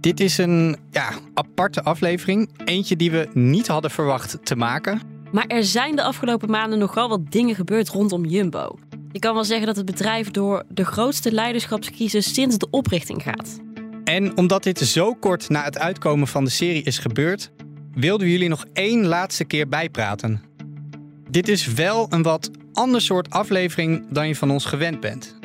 Dit is een ja, aparte aflevering. Eentje die we niet hadden verwacht te maken. Maar er zijn de afgelopen maanden nogal wat dingen gebeurd rondom Jumbo. Je kan wel zeggen dat het bedrijf door de grootste leiderschapscrisis sinds de oprichting gaat. En omdat dit zo kort na het uitkomen van de serie is gebeurd, wilden we jullie nog één laatste keer bijpraten. Dit is wel een wat ander soort aflevering dan je van ons gewend bent.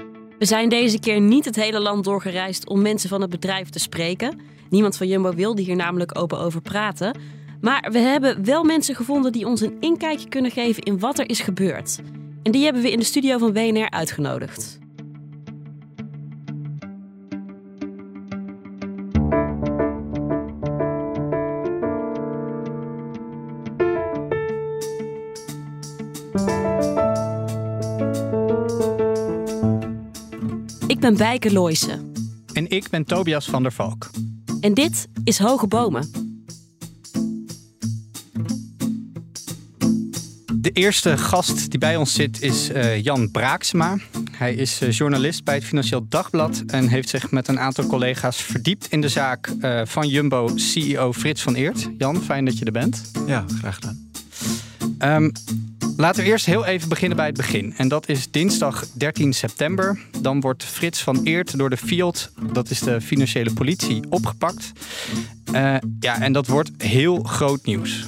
We zijn deze keer niet het hele land doorgereisd om mensen van het bedrijf te spreken. Niemand van Jumbo wilde hier namelijk open over praten. Maar we hebben wel mensen gevonden die ons een inkijkje kunnen geven in wat er is gebeurd. En die hebben we in de studio van WNR uitgenodigd. Ben Bijke Looijsen. En ik ben Tobias van der Valk. En dit is Hoge Bomen. De eerste gast die bij ons zit is uh, Jan Braaksema. Hij is uh, journalist bij het Financieel Dagblad en heeft zich met een aantal collega's verdiept in de zaak uh, van Jumbo CEO Frits van Eert. Jan, fijn dat je er bent. Ja, graag gedaan. Um, Laten we eerst heel even beginnen bij het begin. En dat is dinsdag 13 september. Dan wordt Frits van Eert door de Field, dat is de financiële politie, opgepakt. Uh, ja, en dat wordt heel groot nieuws.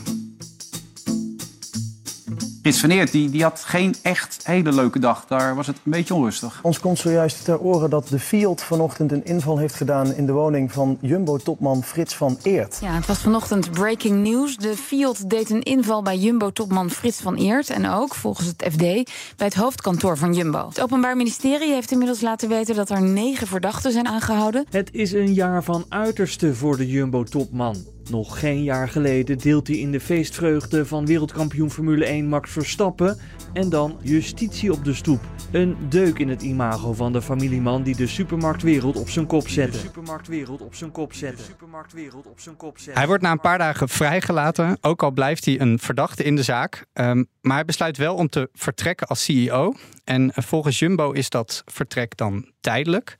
Frits van Eert die, die had geen echt hele leuke dag. Daar was het een beetje onrustig. Ons komt zojuist ter oren dat de Fiat vanochtend een inval heeft gedaan in de woning van Jumbo-topman Frits van Eert. Ja, het was vanochtend breaking news. De Fiat deed een inval bij Jumbo-topman Frits van Eert. En ook, volgens het FD, bij het hoofdkantoor van Jumbo. Het Openbaar Ministerie heeft inmiddels laten weten dat er negen verdachten zijn aangehouden. Het is een jaar van uiterste voor de Jumbo-topman. Nog geen jaar geleden deelt hij in de feestvreugde van wereldkampioen Formule 1 Max Verstappen en dan justitie op de stoep. Een deuk in het imago van de familieman die de supermarktwereld op zijn kop zette. Supermarktwereld op zijn kop supermarktwereld op zijn kop. Hij wordt na een paar dagen vrijgelaten, ook al blijft hij een verdachte in de zaak. Um, maar hij besluit wel om te vertrekken als CEO. En volgens Jumbo is dat vertrek dan tijdelijk.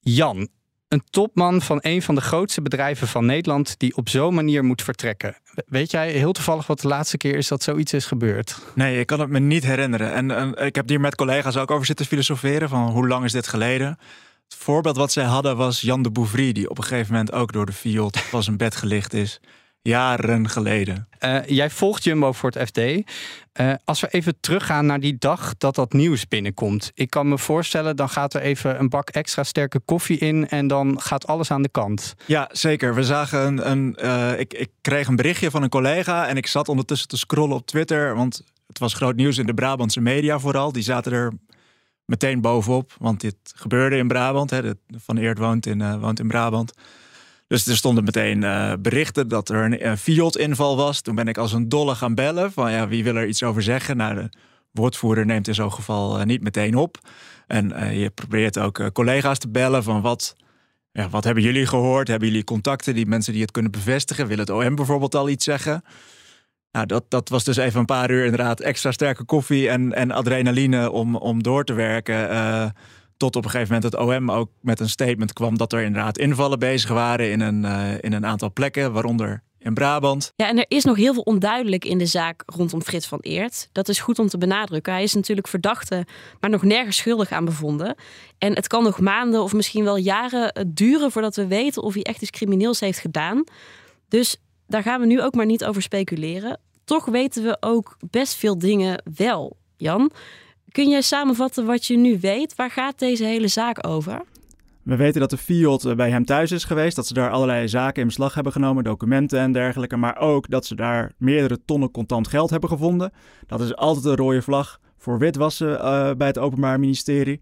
Jan, een topman van een van de grootste bedrijven van Nederland die op zo'n manier moet vertrekken. Weet jij heel toevallig wat de laatste keer is dat zoiets is gebeurd? Nee, ik kan het me niet herinneren. En, en ik heb hier met collega's ook over zitten filosoferen van hoe lang is dit geleden? Het voorbeeld wat zij hadden was Jan de Bouvry, die op een gegeven moment ook door de Fiat van zijn bed gelicht is jaren geleden. Uh, jij volgt Jumbo voor het FD. Eh, als we even teruggaan naar die dag dat dat nieuws binnenkomt. Ik kan me voorstellen, dan gaat er even een bak extra sterke koffie in en dan gaat alles aan de kant. Ja, zeker. We zagen een. een uh, ik, ik kreeg een berichtje van een collega en ik zat ondertussen te scrollen op Twitter. Want het was groot nieuws in de Brabantse media vooral. Die zaten er meteen bovenop, want dit gebeurde in Brabant. Hè. Van Eert woont in, woont in Brabant. Dus er stonden meteen uh, berichten dat er een, een Fiat-inval was. Toen ben ik als een dolle gaan bellen van ja, wie wil er iets over zeggen? Nou, de woordvoerder neemt in zo'n geval uh, niet meteen op. En uh, je probeert ook collega's te bellen van wat, ja, wat hebben jullie gehoord? Hebben jullie contacten, die mensen die het kunnen bevestigen? Wil het OM bijvoorbeeld al iets zeggen? Nou, dat, dat was dus even een paar uur inderdaad extra sterke koffie en, en adrenaline om, om door te werken. Tot op een gegeven moment het OM ook met een statement kwam dat er inderdaad invallen bezig waren in een, uh, in een aantal plekken, waaronder in Brabant. Ja, en er is nog heel veel onduidelijk in de zaak rondom Frits van Eert. Dat is goed om te benadrukken. Hij is natuurlijk verdachte, maar nog nergens schuldig aan bevonden. En het kan nog maanden of misschien wel jaren eh, duren voordat we weten of hij echt iets crimineels heeft gedaan. Dus daar gaan we nu ook maar niet over speculeren. Toch weten we ook best veel dingen wel, Jan. Kun jij samenvatten wat je nu weet? Waar gaat deze hele zaak over? We weten dat de Fiat eh, bij hem thuis is geweest, dat ze daar allerlei zaken in beslag hebben genomen, documenten en dergelijke, maar ook dat ze daar meerdere tonnen contant geld hebben gevonden. Dat is altijd een rode vlag voor witwassen uh, bij het Openbaar Ministerie.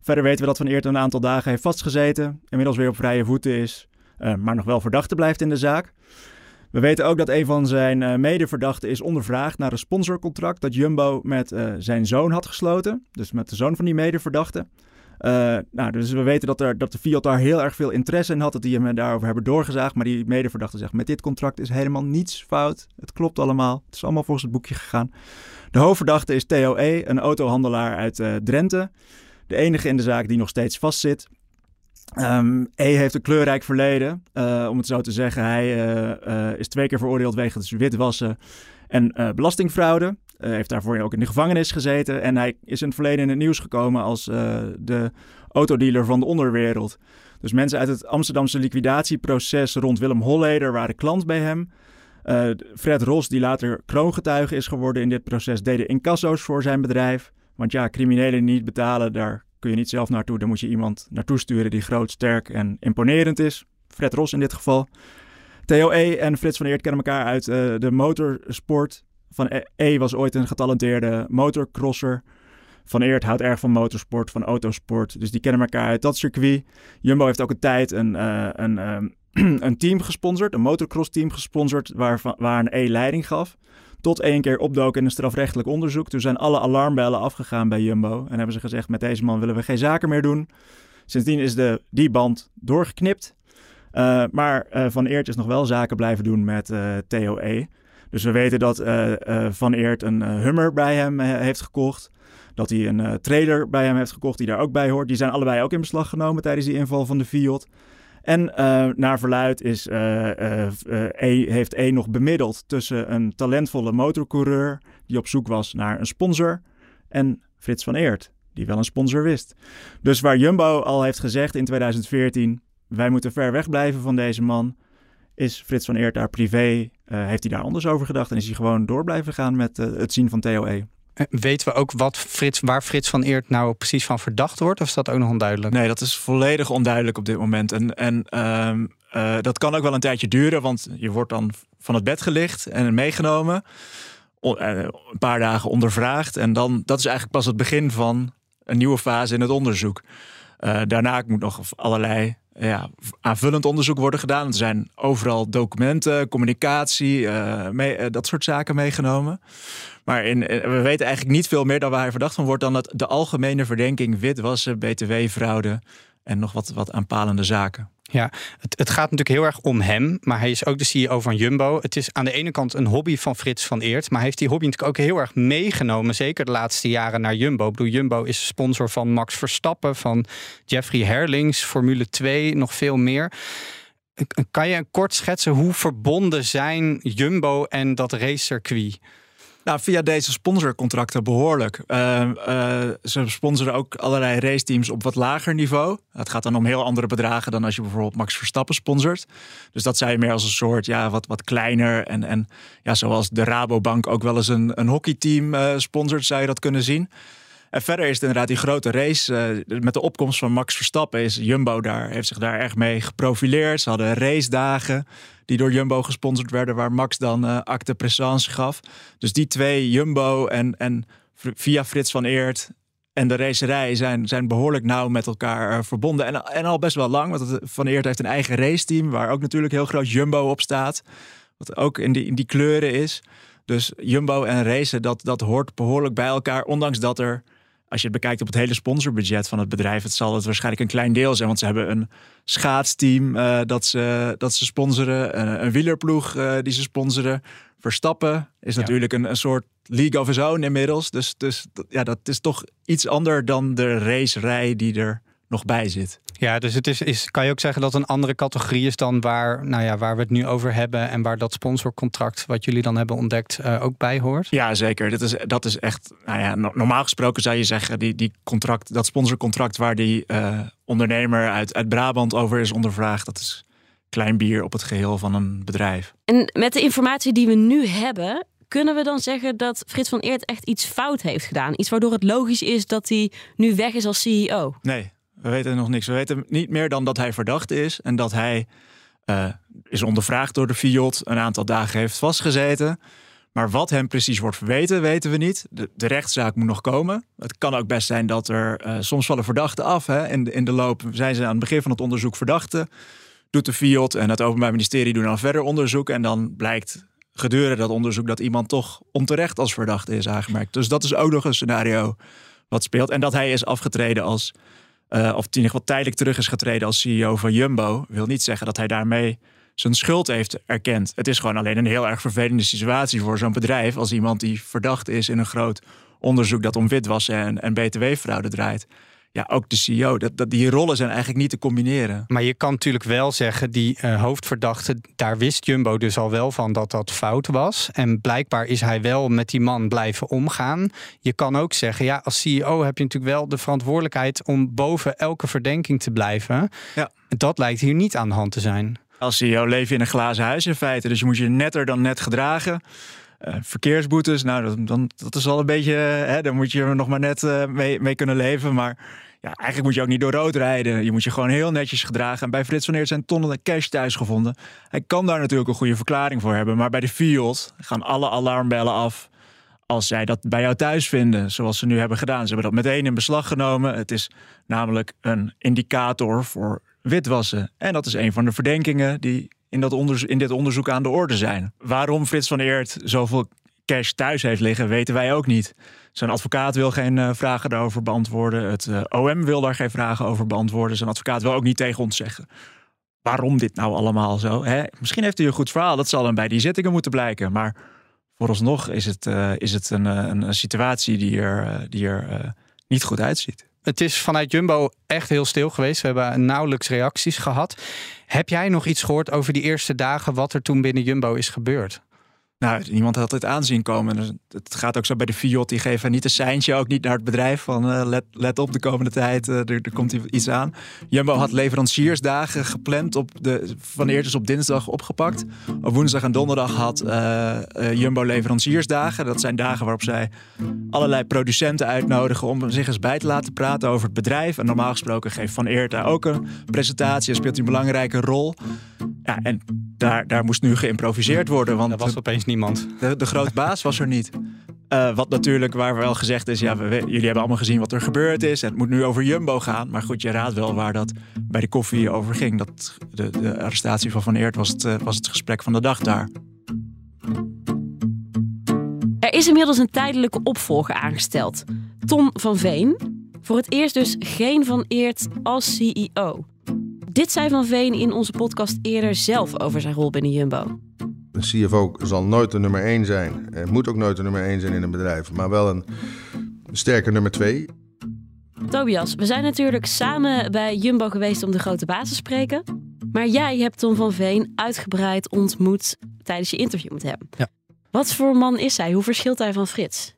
Verder weten we dat Van Eert een aantal dagen heeft vastgezeten, inmiddels weer op vrije voeten is, uh, maar nog wel verdachte blijft in de zaak. We weten ook dat een van zijn uh, medeverdachten is ondervraagd naar een sponsorcontract dat Jumbo met uh, zijn zoon had gesloten. Dus met de zoon van die medeverdachte. Uh, nou, dus we weten dat, er, dat de Fiat daar heel erg veel interesse in had, dat die hem daarover hebben doorgezaagd. Maar die medeverdachte zegt, met dit contract is helemaal niets fout. Het klopt allemaal. Het is allemaal volgens het boekje gegaan. De hoofdverdachte is Theo E., een autohandelaar uit Drenthe. De enige in de zaak die nog steeds vastzit. Um, E heeft een kleurrijk verleden, uh, om het zo te zeggen. Hij uh, is twee keer veroordeeld wegens witwassen en belastingfraude. heeft daarvoor ook in de gevangenis gezeten. En hij is in het verleden in het nieuws gekomen als de autodealer van de onderwereld. Dus mensen uit het Amsterdamse liquidatieproces rond Willem Holleder waren klant bij hem. Fred Ros, die later kroongetuige is geworden in dit proces, deden incasso's voor zijn bedrijf. Want ja, criminelen niet betalen, daar kun je niet zelf naartoe. Dan moet je iemand naartoe sturen die groot, sterk en imponerend is. Fred Ros in dit geval. Theo E. en Frits van Eert kennen elkaar uit uh, de motorsport. Van e, e was ooit een getalenteerde motorcrosser. Van Eert houdt erg van motorsport, van autosport. Dus die kennen elkaar uit dat circuit. Jumbo heeft ook een tijd een, uh, een, um, een team gesponsord, een motocross team gesponsord, waar, waar een E leiding gaf. Tot één keer opdoken in een strafrechtelijk onderzoek. Toen zijn alle alarmbellen afgegaan bij Jumbo. En hebben ze gezegd: met deze man willen we geen zaken meer doen. Sindsdien is de, die band doorgeknipt. Uh, maar uh, Van Eert is nog wel zaken blijven doen met uh, eh, TOE. Dus we weten dat Van Eert een Hummer bij hem heeft gekocht. Dat hij een trailer bij hem heeft gekocht die daar ook bij hoort. Die zijn allebei ook in beslag genomen tijdens die inval van de Fiat. En uh, naar verluid is, uh, uh, e, heeft E nog bemiddeld tussen een talentvolle motorcoureur die op zoek was naar een sponsor en Frits van Eert, die wel een sponsor wist. Dus waar Jumbo al heeft gezegd in 2014, wij moeten ver weg blijven van deze man, is Frits van Eert daar privé, heeft hij daar anders over gedacht en is hij gewoon door blijven gaan met het zien van TOE. Eh, weten we ook wat Frits, waar Frits van Eert nou precies van verdacht wordt? Of is dat ook nog onduidelijk? Nee, dat is volledig onduidelijk op dit moment. En, en uh, uh, dat kan ook wel een tijdje duren, want je wordt dan van het bed gelicht en meegenomen. Eh, een paar dagen ondervraagd. En dan, dat is eigenlijk pas het begin van een nieuwe fase in het onderzoek. Uh, daarna moet nog allerlei ja, aanvullend onderzoek worden gedaan. Er zijn overal documenten, communicatie, mee, dat soort zaken meegenomen. Maar eh, we weten eigenlijk niet veel meer dan waar hij verdacht van wordt dan dat de algemene verdenking witwassen, btw-fraude en nog wat, wat aanpalende zaken. Ja, het, het, gaat natuurlijk heel erg om hem, maar hij is ook de CEO van Jumbo. Het is aan de ene kant een hobby van Frits van Eert, maar hij heeft die hobby natuurlijk ook heel erg meegenomen, zeker de laatste jaren naar Jumbo. Ik bedoel, Jumbo is sponsor van Max Verstappen, van Jeffrey Herlings, Formule 2, nog veel meer. Kan je kort schetsen hoe verbonden zijn Jumbo en dat racecircuit? Nou, via deze sponsorcontracten behoorlijk. Uh, uh, ze sponsoren ook allerlei raceteams op wat lager niveau. Het gaat dan om heel andere bedragen dan als je bijvoorbeeld Max Verstappen sponsort. Dus dat zijn meer als een soort ja, wat, wat kleiner. En, en ja, zoals de Rabobank ook wel eens een, een hockeyteam uh, sponsort, zou je dat kunnen zien. En verder is het inderdaad die grote race. Uh, met de opkomst van Max Verstappen is Jumbo daar, heeft zich daar erg mee geprofileerd. Ze hadden race dagen die door Jumbo gesponsord werden, waar Max dan uh, acte présence gaf. Dus die twee, Jumbo en, en via Frits van Eert en de racerij zijn, zijn behoorlijk nauw met elkaar uh, verbonden. En, en al best wel lang, want Van Eert heeft een eigen raceteam... waar ook natuurlijk heel groot Jumbo op staat. Wat ook in die, in die kleuren is. Dus Jumbo en racen, dat, dat hoort behoorlijk bij elkaar. Ondanks dat er als je het bekijkt op het hele sponsorbudget van het bedrijf, het zal het waarschijnlijk een klein deel zijn. Want ze hebben een schaatsteam uh, dat, ze, dat ze sponsoren, een, een wielerploeg uh, die ze sponsoren. Verstappen is natuurlijk een, een soort league of his own inmiddels. Dus, dus ja, dat is toch iets anders dan de racerij die er nog bij zit. Ja, dus het is, is, kan je ook zeggen dat een andere categorie is dan waar, nou ja, waar we het nu over hebben en waar dat sponsorcontract wat jullie dan hebben ontdekt uh, ook bij hoort? Ja, zeker. Dat is, dat is echt, nou ja, normaal gesproken zou je zeggen, die, die contract, dat sponsorcontract waar die uh, ondernemer uit, uit Brabant over is ondervraagd, dat is klein bier op het geheel van een bedrijf. En met de informatie die we nu hebben, kunnen we dan zeggen dat Frits van Eert echt iets fout heeft gedaan? Iets waardoor het logisch is dat hij nu weg is als CEO? Nee, we weten nog niks. We weten niet meer dan dat hij verdacht is en dat hij uh, is ondervraagd door de Fiat, een aantal dagen heeft vastgezeten. Maar wat hem precies wordt verweten, weten we niet. De, de rechtszaak moet nog komen. Het kan ook best zijn dat er uh, soms vallen verdachten af. Hè. In, de, in de loop zijn ze aan het begin van het onderzoek verdachten. doet de FIOD en het Openbaar Ministerie doen dan verder onderzoek. En dan blijkt gedurende dat onderzoek dat iemand toch onterecht als verdachte is aangemerkt. Dus dat is ook nog een scenario wat speelt. En dat hij is afgetreden als, uh, of in ieder geval tijdelijk terug is getreden als CEO van Jumbo, wil niet zeggen dat hij daarmee zijn schuld heeft erkend. Het is gewoon alleen een heel erg vervelende situatie voor zo'n bedrijf als iemand die verdacht is in een groot onderzoek dat om witwassen en, en btw-fraude draait ja, ook de CEO. Dat, dat, die rollen zijn eigenlijk niet te combineren. Maar je kan natuurlijk wel zeggen, die uh, hoofdverdachte, daar wist Jumbo dus al wel van dat dat fout was. En blijkbaar is hij wel met die man blijven omgaan. Je kan ook zeggen, ja, als CEO heb je natuurlijk wel de verantwoordelijkheid om boven elke verdenking te blijven. Ja. Dat lijkt hier niet aan de hand te zijn. Als CEO leef je in een glazen huis in feite. Dus je moet je netter dan net gedragen. Uh, verkeersboetes, nou, dat, dan, dat is al een beetje, hè, daar moet je nog maar net uh, mee, mee kunnen leven. Maar ja, eigenlijk moet je ook niet door rood rijden. Je moet je gewoon heel netjes gedragen. En bij Frits van Eert zijn tonnen cash thuis gevonden. Hij kan daar natuurlijk een goede verklaring voor hebben. Maar bij de Field gaan alle alarmbellen af als zij dat bij jou thuis vinden, zoals ze nu hebben gedaan. Ze hebben dat meteen in beslag genomen. Het is namelijk een indicator voor witwassen. En dat is een van de verdenkingen die in, dat in dit onderzoek aan de orde zijn. Waarom Frits van Eert zoveel cash thuis heeft liggen, weten wij ook niet. Zijn advocaat wil geen uh, vragen daarover beantwoorden. Het eh, OM wil daar geen vragen over beantwoorden. Zijn advocaat wil ook niet tegen ons zeggen. Waarom dit nou allemaal zo? Hè? Misschien heeft hij een goed verhaal. Dat zal hem bij die zittingen moeten blijken. Maar vooralsnog is het, uh, is het een, een, situatie die er, die er niet goed uitziet. Het is vanuit Jumbo echt heel stil geweest. We hebben nauwelijks reacties gehad. Heb jij nog iets gehoord over die eerste dagen, wat er toen binnen Jumbo is gebeurd? Nou, niemand had het aanzien komen. Dus het gaat ook zo bij de Fiat. Die geven niet een seintje, ook niet naar het bedrijf. Van uh, let, let op de komende tijd, uh, er, komt iets aan. Jumbo had leveranciersdagen gepland. Op de, van eerst op dinsdag opgepakt. Op woensdag en donderdag had uh, Jumbo leveranciersdagen. Dat zijn dagen waarop zij allerlei producenten uitnodigen... om zich eens bij te laten praten over het bedrijf. En normaal gesproken geeft Van Eert daar ook een presentatie. En speelt hij een belangrijke rol. Ja, en daar, daar moest nu geïmproviseerd worden. Want er was opeens niemand. De, de grote baas was er niet. Uh, wat natuurlijk, waar wel gezegd is, ja, we, jullie hebben allemaal gezien wat er gebeurd is. En het moet nu over Jumbo gaan. Maar goed, je raadt wel waar dat bij de koffie over ging. Dat, de, de arrestatie van Van Eert was het, uh, was het gesprek van de dag daar. Er is inmiddels een tijdelijke opvolger aangesteld. Tom van Veen. Voor het eerst dus geen Van Eert als CEO. Dit zei Van Veen in onze podcast eerder zelf over zijn rol binnen Jumbo. Een CFO zal nooit de nummer 1 zijn. Het moet ook nooit de nummer 1 zijn in een bedrijf, maar wel een sterke nummer 2. Tobias, we zijn natuurlijk samen bij Jumbo geweest om de grote baas te spreken. Maar jij hebt Tom van Veen uitgebreid ontmoet tijdens je interview met hem. Ja. Wat voor man is hij? Hoe verschilt hij van Frits?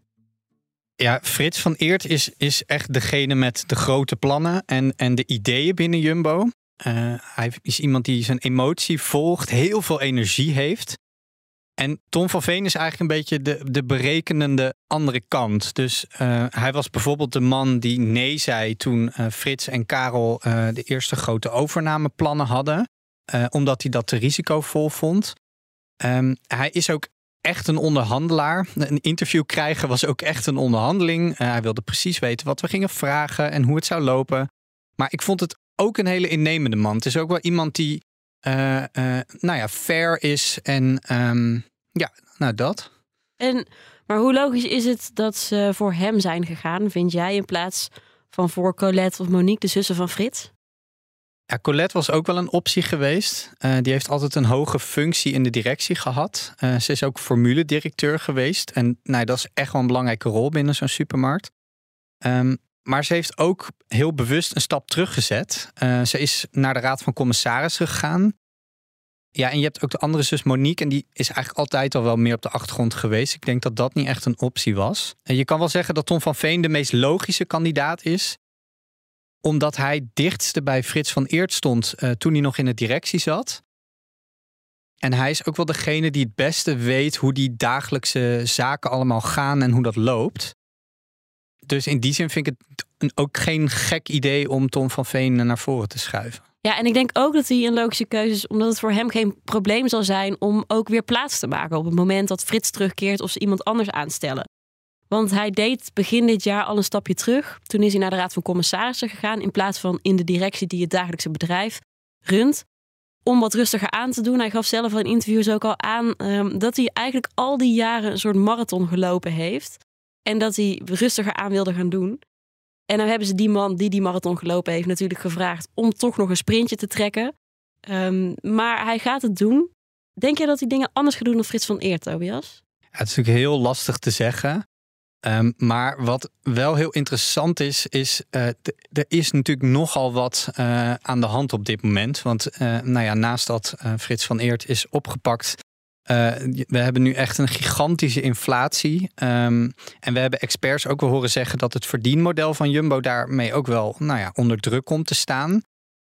Ja, Frits van Eert is, is echt degene met de grote plannen en, en de ideeën binnen Jumbo. Uh, hij is iemand die zijn emotie volgt, heel veel energie heeft. En Tom van Veen is eigenlijk een beetje de, de berekenende andere kant. Dus uh, hij was bijvoorbeeld de man die nee zei toen uh, Frits en Karel de eerste grote overnameplannen hadden. omdat hij dat te risicovol vond. Um, hij is ook echt een onderhandelaar. Een interview krijgen was ook echt een onderhandeling. hij wilde precies weten wat we gingen vragen en hoe het zou lopen. Maar ik vond het ook een hele innemende man. Het is ook wel iemand die, uh, uh, nou ja, fair is en um, ja, nou dat. En, maar hoe logisch is het dat ze voor hem zijn gegaan, vind jij, in plaats van voor Colette of Monique, de zussen van Frits? Ja, Colette was ook wel een optie geweest. Uh, die heeft altijd een hoge functie in de directie gehad. Uh, ze is ook formule-directeur geweest. En nou, dat is echt wel een belangrijke rol binnen zo'n supermarkt. Um, maar ze heeft ook heel bewust een stap teruggezet. Uh, ze is naar de Raad van Commissarissen gegaan. Ja, en je hebt ook de andere zus Monique. En die is eigenlijk altijd al wel meer op de achtergrond geweest. Ik denk dat dat niet echt een optie was. En je kan wel zeggen dat Tom van Veen de meest logische kandidaat is. Omdat hij dichtste bij Frits van Eert stond uh, toen hij nog in de directie zat. En hij is ook wel degene die het beste weet hoe die dagelijkse zaken allemaal gaan en hoe dat loopt. Dus in die zin vind ik het ook geen gek idee om Tom van Veen naar voren te schuiven. Ja, en ik denk ook dat hij een logische keuze is, omdat het voor hem geen probleem zal zijn om ook weer plaats te maken op het moment dat Frits terugkeert of ze iemand anders aanstellen. Want hij deed begin dit jaar al een stapje terug. Toen is hij naar de Raad van Commissarissen gegaan in plaats van in de directie die het dagelijkse bedrijf runt. om wat rustiger aan te doen. Hij gaf zelf in interviews ook al aan ehm, dat hij eigenlijk al die jaren een soort marathon gelopen heeft. En dat hij rustiger aan wilde gaan doen. En dan hebben ze die man die die marathon gelopen heeft natuurlijk gevraagd om toch nog een sprintje te trekken. Ehm, maar hij gaat het doen. Denk je dat hij dingen anders gaat doen dan Frits van Eert, Tobias? het is natuurlijk heel lastig te zeggen. Ehm, maar wat wel heel interessant is, is uh, er is natuurlijk nogal wat uh, aan de hand op dit moment. Want uh, nou ja, naast dat Frits van Eert is opgepakt, we hebben nu echt een gigantische inflatie. Um, en we hebben experts ook wel horen zeggen dat het verdienmodel van Jumbo daarmee ook wel nou ja, onder druk komt te staan.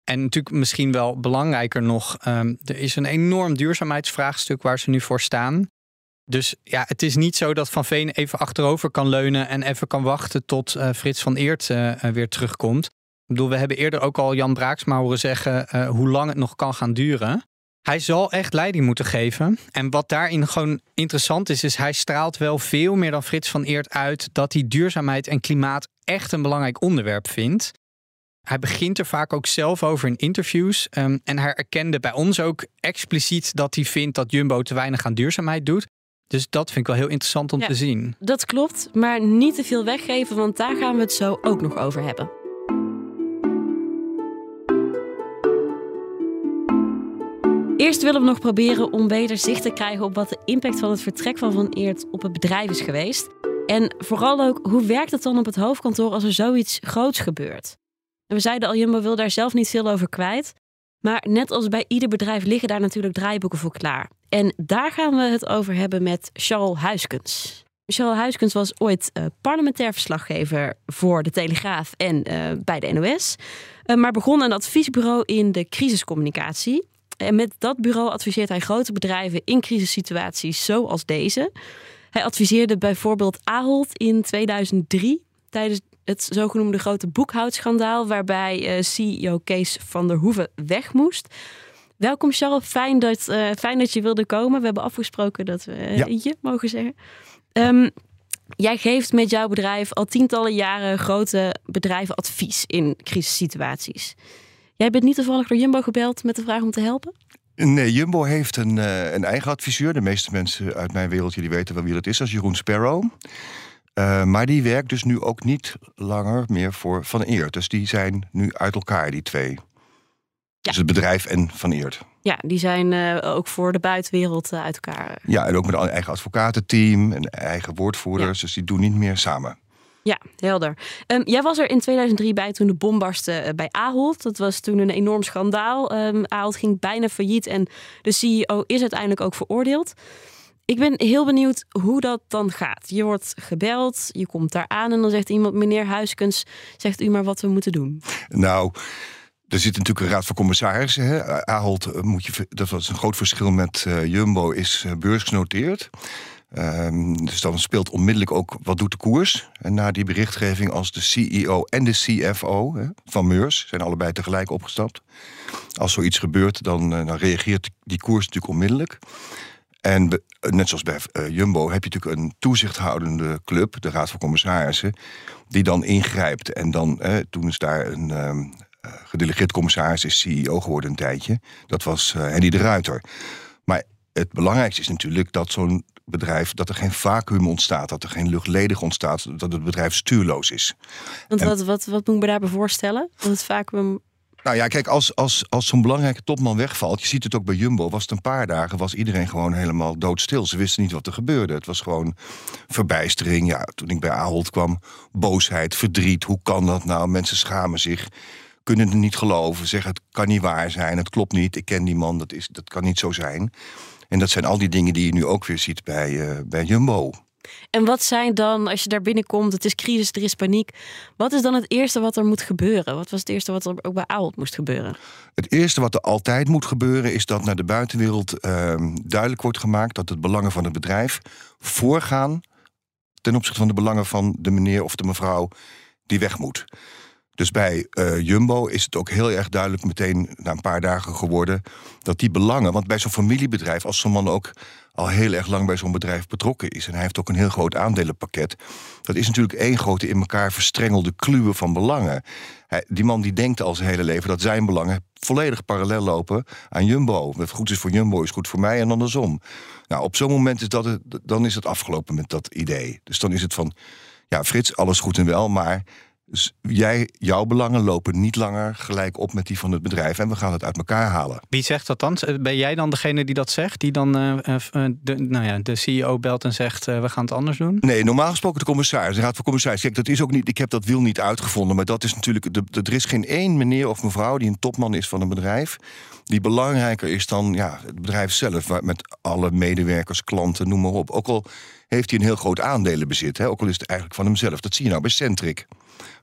En natuurlijk misschien wel belangrijker nog, um, er is een enorm duurzaamheidsvraagstuk waar ze nu voor staan. Dus ja, het is niet zo dat Van Veen even achterover kan leunen en even kan wachten tot uh, Frits van Eert uh, weer terugkomt. Ik bedoel, we hebben eerder ook al Jan Braaksma horen zeggen hoe lang het nog kan gaan duren. Hij zal echt leiding moeten geven. En wat daarin gewoon interessant is, is hij straalt wel veel meer dan Frits van Eert uit dat hij duurzaamheid en klimaat echt een belangrijk onderwerp vindt. Hij begint er vaak ook zelf over in interviews. Um, en hij erkende bij ons ook expliciet dat hij vindt dat Jumbo te weinig aan duurzaamheid doet. Dus dat vind ik wel heel interessant om te zien. Dat klopt, maar niet te veel weggeven, want daar gaan we het zo ook nog over hebben. Eerst willen we nog proberen om beter zicht te krijgen op wat de impact van het vertrek van Van Eert op het bedrijf is geweest. En vooral ook, hoe werkt het dan op het hoofdkantoor als er zoiets groots gebeurt? En we zeiden al, Jumbo wil daar zelf niet veel over kwijt. Maar net als bij ieder bedrijf liggen daar natuurlijk draaiboeken voor klaar. En daar gaan we het over hebben met Charles Huiskens. Charles Huiskens was ooit uh, parlementair verslaggever voor de Telegraaf en uh, bij de NOS. Uh, maar begon een adviesbureau in de crisiscommunicatie. En met dat bureau adviseert hij grote bedrijven in crisissituaties zoals deze. Hij adviseerde bijvoorbeeld Ahold in 2003 tijdens het zogenoemde grote boekhoudschandaal, waarbij CEO Kees van der Hoeven weg moest. Welkom Charles, fijn dat, uh, fijn dat je wilde komen. We hebben afgesproken dat we uh, ja. je mogen zeggen. Um, jij geeft met jouw bedrijf al tientallen jaren grote bedrijven advies in crisissituaties. Jij bent niet toevallig door Jumbo gebeld met de vraag om te helpen? Nee, Jumbo heeft een, uh, een eigen adviseur. De meeste mensen uit mijn wereldje die weten wel wie dat is. Dat is Jeroen Sparrow. Uh, maar die werkt dus nu ook niet langer meer voor Van Eert. Dus die zijn nu uit elkaar, die twee. Ja. Dus het bedrijf en Van Eert. Ja, die zijn uh, ook voor de buitenwereld uit elkaar. Ja, en ook met een eigen advocatenteam en eigen woordvoerders. Ja. Dus die doen niet meer samen. Ja, helder. Um, jij was er in 2003 bij toen de bom barstte bij Ahold. Dat was toen een enorm schandaal. Um, Ahold ging bijna failliet en de CEO is uiteindelijk ook veroordeeld. Ik ben heel benieuwd hoe dat dan gaat. Je wordt gebeld, je komt daar aan en dan zegt iemand: Meneer Huiskens, zegt u maar wat we moeten doen. Nou. Er zit natuurlijk een raad van commissarissen. Hè. Ahold, eh, moet je, dat was een groot verschil met uh, Jumbo, is beursgenoteerd. Um, dus dan speelt onmiddellijk ook wat doet de koers. En na die berichtgeving als de CEO en de CFO van Meurs zijn allebei tegelijk opgestapt. Als zoiets gebeurt, dan, dan reageert die koers natuurlijk onmiddellijk. En net zoals bij uh, Jumbo heb je natuurlijk een toezichthoudende club, de Raad van Commissarissen, die dan ingrijpt. En dan, eh, toen is daar een, um, gedelegeerd commissaris is CEO geworden een tijdje. Dat was uh, Henny de Ruiter. Maar het belangrijkste is natuurlijk dat zo'n bedrijf, dat er geen vacuüm ontstaat, dat er geen lucht ledig ontstaat, dat het bedrijf stuurloos is. Want en, wat, wat, wat moet ik me daarbij voorstellen? Dat het vacuüm nou ja, kijk, als, als, als zo'n belangrijke topman wegvalt, je ziet het ook bij Jumbo, was het een paar dagen, was iedereen gewoon helemaal doodstil. Ze wisten niet wat er gebeurde. Het was gewoon verbijstering. Ja, toen ik bij Ahold kwam, boosheid, verdriet. Hoe kan dat nou? Mensen schamen zich kunnen het niet geloven, zeggen het kan niet waar zijn, het klopt niet, ik ken die man, dat, is, dat kan niet zo zijn. En dat zijn al die dingen die je nu ook weer ziet bij, uh, bij Jumbo. En wat zijn dan, als je daar binnenkomt, het is crisis, er is paniek. Wat is dan het eerste wat er moet gebeuren? Wat was het eerste wat er ook bij Ahold moest gebeuren? Het eerste wat er altijd moet gebeuren is dat naar de buitenwereld uh, duidelijk wordt gemaakt dat het belangen van het bedrijf voorgaan ten opzichte van de belangen van de meneer of de mevrouw die weg moet. Dus bij uh, Jumbo is het ook heel erg duidelijk meteen na een paar dagen geworden dat die belangen, want bij zo'n familiebedrijf, als zo'n man ook al heel erg lang bij zo'n bedrijf betrokken is en hij heeft ook een heel groot aandelenpakket, dat is natuurlijk één grote in elkaar verstrengelde kluwe van belangen. Hij, die man die denkt al zijn hele leven dat zijn belangen volledig parallel lopen aan Jumbo. Wat goed is voor Jumbo is goed voor mij en andersom. Nou, op zo'n moment is dat dan is het afgelopen met dat idee. Dus dan is het van, ja, Frits, alles goed en wel, maar jij, jouw belangen lopen niet langer gelijk op met die van het bedrijf. En we gaan het uit elkaar halen. Wie zegt dat dan? Ben jij dan degene die dat zegt? Die dan uh, de, nou ja, de CEO belt en zegt: we gaan het anders doen? Nee, normaal gesproken de commissaris, de raad van commissaris. Kijk, dat is ook niet. Ik heb dat wiel niet uitgevonden. Maar dat is natuurlijk. De, er is geen één meneer of mevrouw die een topman is van een bedrijf. Die belangrijker is dan ja, het bedrijf zelf. Met alle medewerkers, klanten, noem maar op. Ook al heeft hij een heel groot aandelenbezit. Hè, ook al is het eigenlijk van hemzelf. Dat zie je nou bij Centric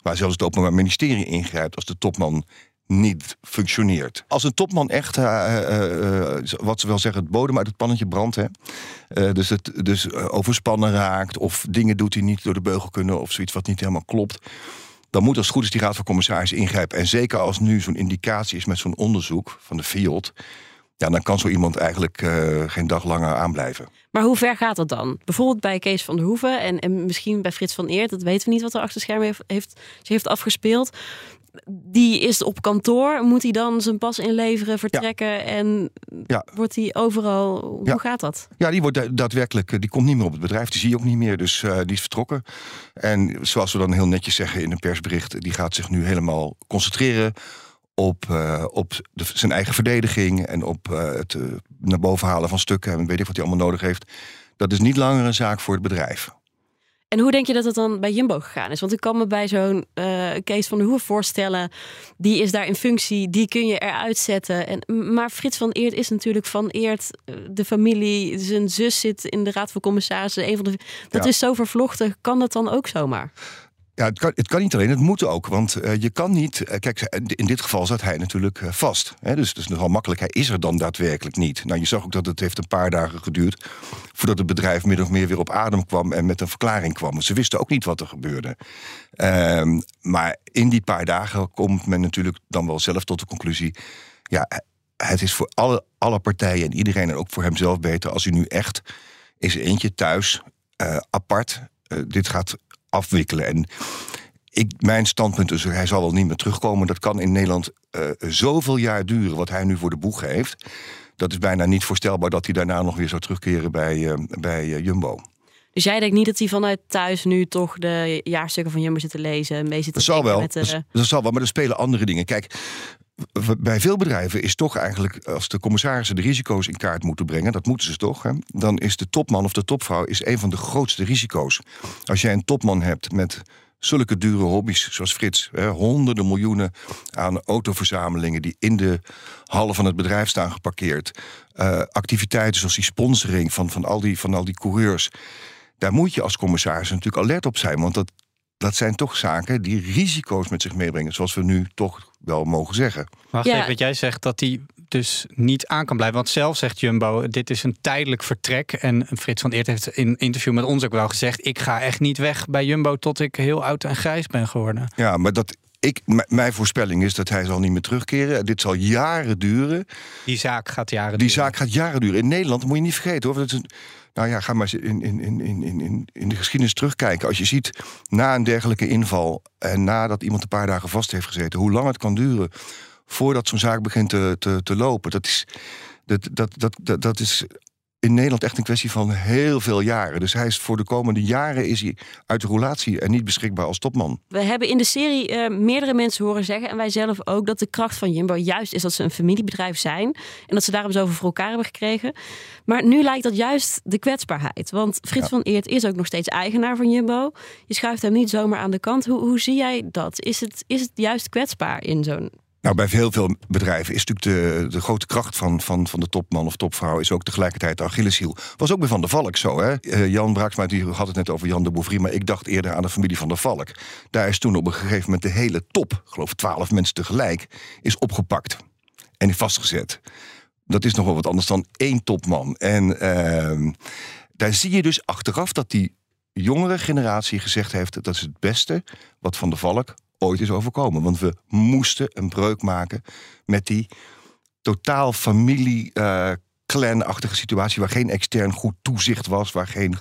waar zelfs het Openbaar Ministerie ingrijpt als de topman niet functioneert. Als een topman echt, uh, uh, wat ze wel zeggen, het bodem uit het pannetje brandt. Hè? dus het, dus overspannen raakt of dingen doet die niet door de beugel kunnen of zoiets wat niet helemaal klopt. Dan moet als het goed is die raad van commissarissen ingrijpen. En zeker als nu zo'n indicatie is met zo'n onderzoek van de FIOD ja, dan kan zo iemand eigenlijk uh, geen dag langer aanblijven. Maar hoe ver gaat dat dan? Bijvoorbeeld bij Kees van der Hoeven en, en misschien bij Frits van Eert, dat weten we niet wat er achter schermen heeft, heeft, heeft afgespeeld. Die is op kantoor, moet hij dan zijn pas inleveren, vertrekken en ja. wordt hij overal. Hoe gaat dat? Ja, die wordt daadwerkelijk, die komt niet meer op het bedrijf, die zie je ook niet meer, dus uh, die is vertrokken. En zoals we dan heel netjes zeggen in een persbericht, die gaat zich nu helemaal concentreren op, uh, op de, zijn eigen verdediging en op uh, het naar boven halen van stukken en weet ik wat hij allemaal nodig heeft. Dat is niet langer een zaak voor het bedrijf. En hoe denk je dat het dan bij Jumbo gegaan is? Want ik kan me bij zo'n Kees van de Hoer voorstellen, die is daar in functie, die kun je eruit zetten. En, maar Frits van Eert is natuurlijk van Eert, de familie, zijn zus zit in de raad van commissarissen. Een van de, dat is zo vervlochten, kan dat dan ook zomaar? Ja, het kan, het kan niet alleen, het moet ook. Want uh, je kan niet. Uh, kijk, in dit geval zat hij natuurlijk uh, vast. Hè, dus het is nogal makkelijk. Hij is er dan daadwerkelijk niet. Nou, je zag ook dat het heeft een paar dagen geduurd. voordat het bedrijf min of meer weer op adem kwam. en met een verklaring kwam. Ze wisten ook niet wat er gebeurde. Ehm, maar in die paar dagen komt men natuurlijk dan wel zelf tot de conclusie. Ja, het is voor alle, alle partijen en iedereen en ook voor hemzelf beter. als hij nu echt zijn eentje thuis, apart. dit gaat afwikkelen. En ik, mijn standpunt is, hij zal wel niet meer terugkomen. Dat kan in Nederland uh, zoveel jaar duren wat hij nu voor de boeg heeft. Dat is bijna niet voorstelbaar dat hij daarna nog weer zou terugkeren bij, uh, bij uh, Jumbo. Dus jij denkt niet dat hij vanuit thuis nu toch de jaarstukken van Jumbo zit te lezen, mee zit te dat zal wel. Met, dat, dat zal wel, maar er spelen andere dingen. Kijk, bij veel bedrijven is toch eigenlijk, als de commissarissen de risico's in kaart moeten brengen, dat moeten ze toch, hè, dan is de topman of de topvrouw is een van de grootste risico's. Als jij een topman hebt met zulke dure hobby's zoals Frits, hè, honderden miljoenen aan autoverzamelingen die in de hallen van het bedrijf staan geparkeerd, uh, activiteiten zoals die sponsoring van, van, al die, van al die coureurs. Daar moet je als commissaris natuurlijk alert op zijn, want dat, dat zijn toch zaken die risico's met zich meebrengen, zoals we nu toch wel mogen zeggen. Wacht even, wat jij zegt dat hij dus niet aan kan blijven. Want zelf zegt Jumbo, dit is een tijdelijk vertrek. En Frits van Eert heeft in een interview met ons ook wel gezegd... ik ga echt niet weg bij Jumbo tot ik heel oud en grijs ben geworden. Ja, maar dat, ik, mijn voorspelling is dat hij zal niet meer terugkeren. Dit zal jaren duren. Die zaak gaat jaren Die duren. zaak gaat jaren duren. In Nederland moet je niet vergeten hoor. Dat is een, nou ja, ga maar eens in, in, in, in, in de geschiedenis terugkijken. Als je ziet na een dergelijke inval en nadat iemand een paar dagen vast heeft gezeten, hoe lang het kan duren voordat zo'n zaak begint te, te, te lopen. Dat is, dat, dat, dat, dat is in Nederland echt een kwestie van heel veel jaren. Dus hij is voor de komende jaren is hij uit de roulatie en niet beschikbaar als topman. We hebben in de serie uh, meerdere mensen horen zeggen, en wij zelf ook, dat de kracht van Jumbo juist is dat ze een familiebedrijf zijn. En dat ze daarom zoveel voor elkaar hebben gekregen. Maar nu lijkt dat juist de kwetsbaarheid. Want Frits van Eert is ook nog steeds eigenaar van Jumbo. Je schuift hem niet zomaar aan de kant. Hoe, hoe zie jij dat? Is het, is het juist kwetsbaar in zo'n nou, bij heel veel bedrijven is natuurlijk de, de grote kracht van, van, van de topman of topvrouw... is ook tegelijkertijd de Achilleshiel. Was ook bij Van der Valk zo, hè? Uh, Jan Braaksma die had het net over Jan de Bouvry... maar ik dacht eerder aan de familie Van der Valk. Daar is toen op een gegeven moment de hele top... geloof twaalf mensen tegelijk, is opgepakt en vastgezet. Dat is nog wel wat anders dan één topman. En uh, daar zie je dus achteraf dat die jongere generatie gezegd heeft... dat is het beste wat Van der Valk ooit is overkomen. Want we moesten een breuk maken met die totaal familie. Clanachtige situatie waar geen extern goed toezicht was, waar geen.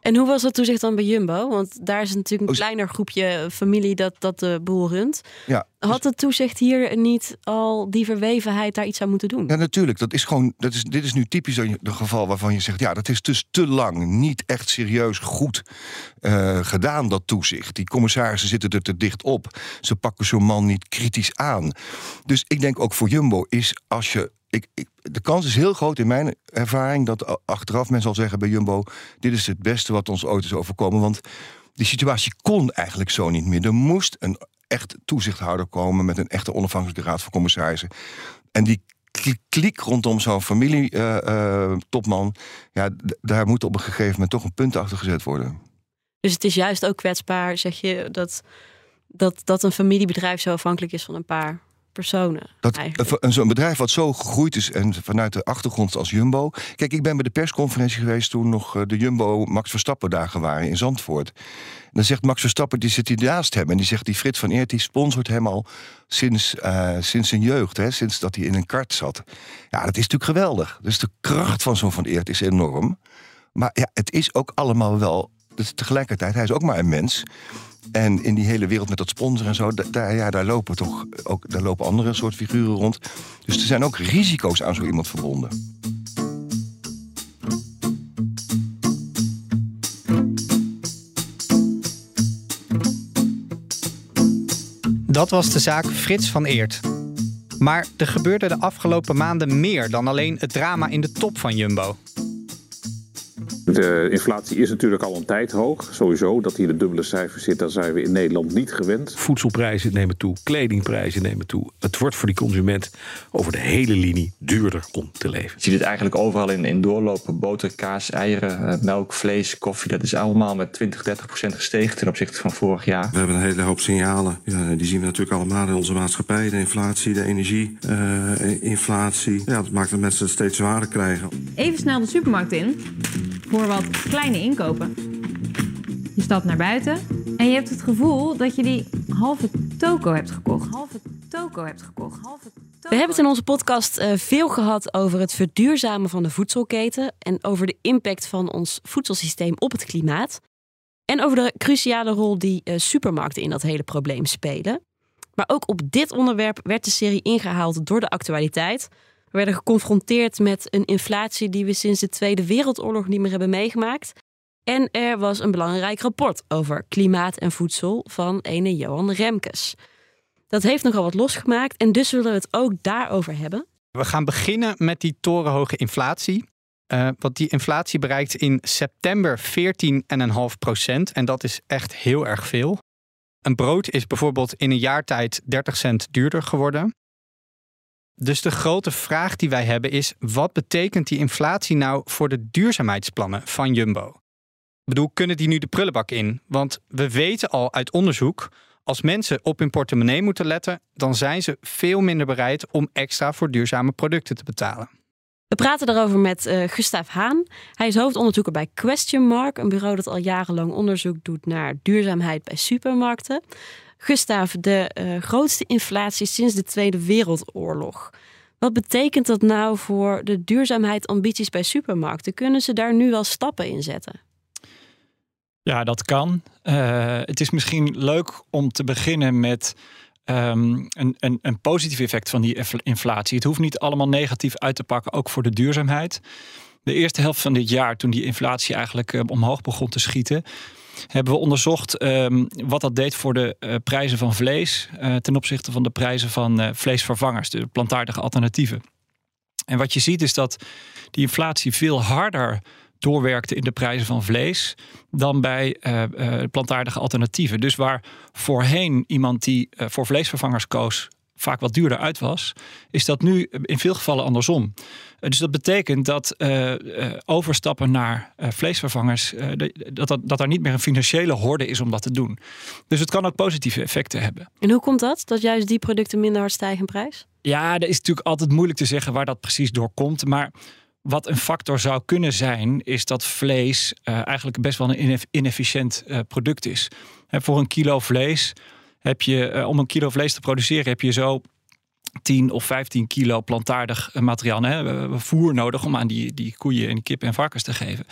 En hoe was dat toezicht dan bij Jumbo? Want daar is natuurlijk een kleiner groepje familie dat, dat de boel runt. Ja, Had het toezicht hier niet al die verwevenheid daar iets aan moeten doen? Ja, natuurlijk. Dat is gewoon, dat is, dit is nu typisch een geval waarvan je zegt: ja, dat is dus te lang niet echt serieus goed uh, gedaan, dat toezicht. Die commissarissen zitten er te dicht op. Ze pakken zo'n man niet kritisch aan. Dus ik denk ook voor Jumbo is als je ik, de kans is heel groot in mijn ervaring dat achteraf men zal zeggen bij Jumbo: dit is het beste wat ons ooit is overkomen. Want die situatie kon eigenlijk zo niet meer. Er moest een echt toezichthouder komen met een echte onafhankelijke raad van commissarissen. En die kliek rondom zo'n familie-topman, uh, uh, ja, daar moet op een gegeven moment toch een punt achter gezet worden. Dus het is juist ook kwetsbaar, zeg je, dat, dat, dat een familiebedrijf zo afhankelijk is van een paar personen. Dat, zo'n bedrijf wat zo gegroeid is en vanuit de achtergrond als Jumbo. Kijk, ik ben bij de persconferentie geweest toen nog eh, de Jumbo Max Verstappen dagen waren in Zandvoort. En dan zegt Max Verstappen, die zit hier naast hem. En die zegt, die Frits van Eert, die sponsort hem al sinds, uh, sinds zijn jeugd. Hè, sinds dat hij in een kart zat. Ja, dat is natuurlijk geweldig. Dus de kracht van zo'n van Eert is enorm. Maar ja, het is ook allemaal wel... Dus tegelijkertijd, hij is ook maar een mens. En in die hele wereld met dat sponsor en zo, daar, ja, daar lopen toch ook daar lopen andere soort figuren rond. Dus er zijn ook risico's aan zo iemand verbonden. Dat was de zaak Frits van Eert. Maar er gebeurde de afgelopen maanden meer dan alleen het drama in de top van Jumbo. De inflatie is natuurlijk al een tijd hoog. Sowieso dat hier de dubbele cijfers zit, dat zijn we in Nederland niet gewend. Voedselprijzen nemen toe, kledingprijzen nemen toe. Het wordt voor die consument over de hele linie duurder om te leven. Je ziet het eigenlijk overal in, in doorlopen. Boter, kaas, eieren, eh, melk, vlees, koffie. Dat is allemaal met 20, 30 procent gestegen ten opzichte van vorig jaar. We hebben een hele hoop signalen. Ja, die zien we natuurlijk allemaal in onze maatschappij. De inflatie, de energieinflatie. Uh, ja, dat maakt dat mensen het steeds zwaarder krijgen. Even snel de supermarkt in voor wat kleine inkopen. Je stapt naar buiten en je hebt het gevoel dat je die halve toko hebt gekocht. Halve toko hebt gekocht. Halve We hebben het in onze podcast uh, veel gehad over het verduurzamen van de voedselketen en over de impact van ons voedselsysteem op het klimaat. En over de cruciale rol die uh, supermarkten in dat hele probleem spelen. Maar ook op dit onderwerp werd de serie ingehaald door de actualiteit. We werden geconfronteerd met een inflatie die we sinds de Tweede Wereldoorlog niet meer hebben meegemaakt. En er was een belangrijk rapport over klimaat en voedsel van ene Johan Remkes. Dat heeft nogal wat losgemaakt en dus zullen we het ook daarover hebben. We gaan beginnen met die torenhoge inflatie. Uh, want die inflatie bereikt in september 14,5 procent. En dat is echt heel erg veel. Een brood is bijvoorbeeld in een jaar tijd 30 cent duurder geworden. Dus de grote vraag die wij hebben is: wat betekent die inflatie nou voor de duurzaamheidsplannen van Jumbo? Ik bedoel, kunnen die nu de prullenbak in? Want we weten al uit onderzoek, als mensen op hun portemonnee moeten letten, dan zijn ze veel minder bereid om extra voor duurzame producten te betalen. We praten daarover met uh, Gustav Haan. Hij is hoofdonderzoeker bij Question Mark, een bureau dat al jarenlang onderzoek doet naar duurzaamheid bij supermarkten. Gustav, de uh, grootste inflatie sinds de Tweede Wereldoorlog. Wat betekent dat nou voor de duurzaamheidsambities bij supermarkten? Kunnen ze daar nu wel stappen in zetten? Ja, dat kan. Uh, het is misschien leuk om te beginnen met um, een, een, een positief effect van die inflatie. Het hoeft niet allemaal negatief uit te pakken, ook voor de duurzaamheid. De eerste helft van dit jaar, toen die inflatie eigenlijk uh, omhoog begon te schieten, hebben we onderzocht um, wat dat deed voor de uh, prijzen van vlees uh, ten opzichte van de prijzen van uh, vleesvervangers, de plantaardige alternatieven. En wat je ziet is dat die inflatie veel harder doorwerkte in de prijzen van vlees dan bij plantaardige alternatieven. Dus waar voorheen iemand die voor vleesvervangers koos vaak wat duurder uit was, is dat nu in veel gevallen andersom. Eh, dus dat betekent dat uh, overstappen naar uh, vleesvervangers, dat, dat, dat er niet meer een financiële horde is om dat te doen. Dus het kan ook positieve effecten hebben. En hoe komt dat? Dat juist die producten minder hard stijgen in prijs? Ja, dat is natuurlijk altijd moeilijk te zeggen waar dat precies door komt. Maar wat een factor zou kunnen zijn, is dat vlees eigenlijk best wel een inefficiënt product is. voor een kilo vlees heb je om een kilo vlees te produceren, heb je zo 10 of 15 kilo plantaardig materiaal, hè, voer nodig om aan die, die koeien en kippen en varkens te geven.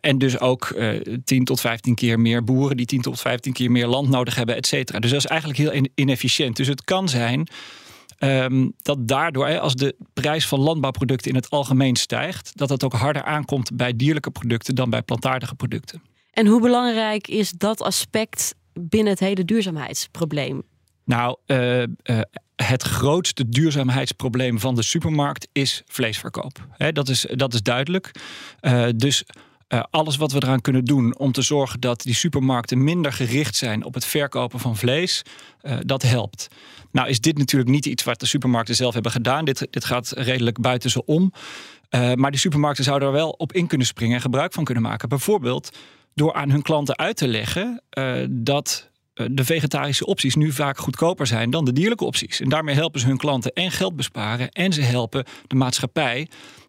En dus ook uh, 10 tot 15 keer meer boeren die 10 tot 15 keer meer land nodig hebben, et cetera. Dus dat is eigenlijk heel inefficiënt. Dus het kan zijn um, dat daardoor, als de prijs van landbouwproducten in het algemeen stijgt, dat het ook harder aankomt bij dierlijke producten dan bij plantaardige producten. En hoe belangrijk is dat aspect binnen het hele duurzaamheidsprobleem? Nou, uh, uh, het grootste duurzaamheidsprobleem van de supermarkt is vleesverkoop. dat, is, dat is duidelijk. Uh, dus alles wat we eraan kunnen doen om te zorgen dat die supermarkten minder gericht zijn op het verkopen van vlees, dat helpt. Nou is dit natuurlijk niet iets wat de supermarkten zelf hebben gedaan. Dit, dit gaat redelijk buiten ze om. maar die supermarkten zouden er wel op in kunnen springen en gebruik van kunnen maken. Bijvoorbeeld door aan hun klanten uit te leggen dat eh, de vegetarische opties nu vaak goedkoper zijn dan de dierlijke opties. En daarmee helpen ze hun klanten en geld besparen en ze helpen de maatschappij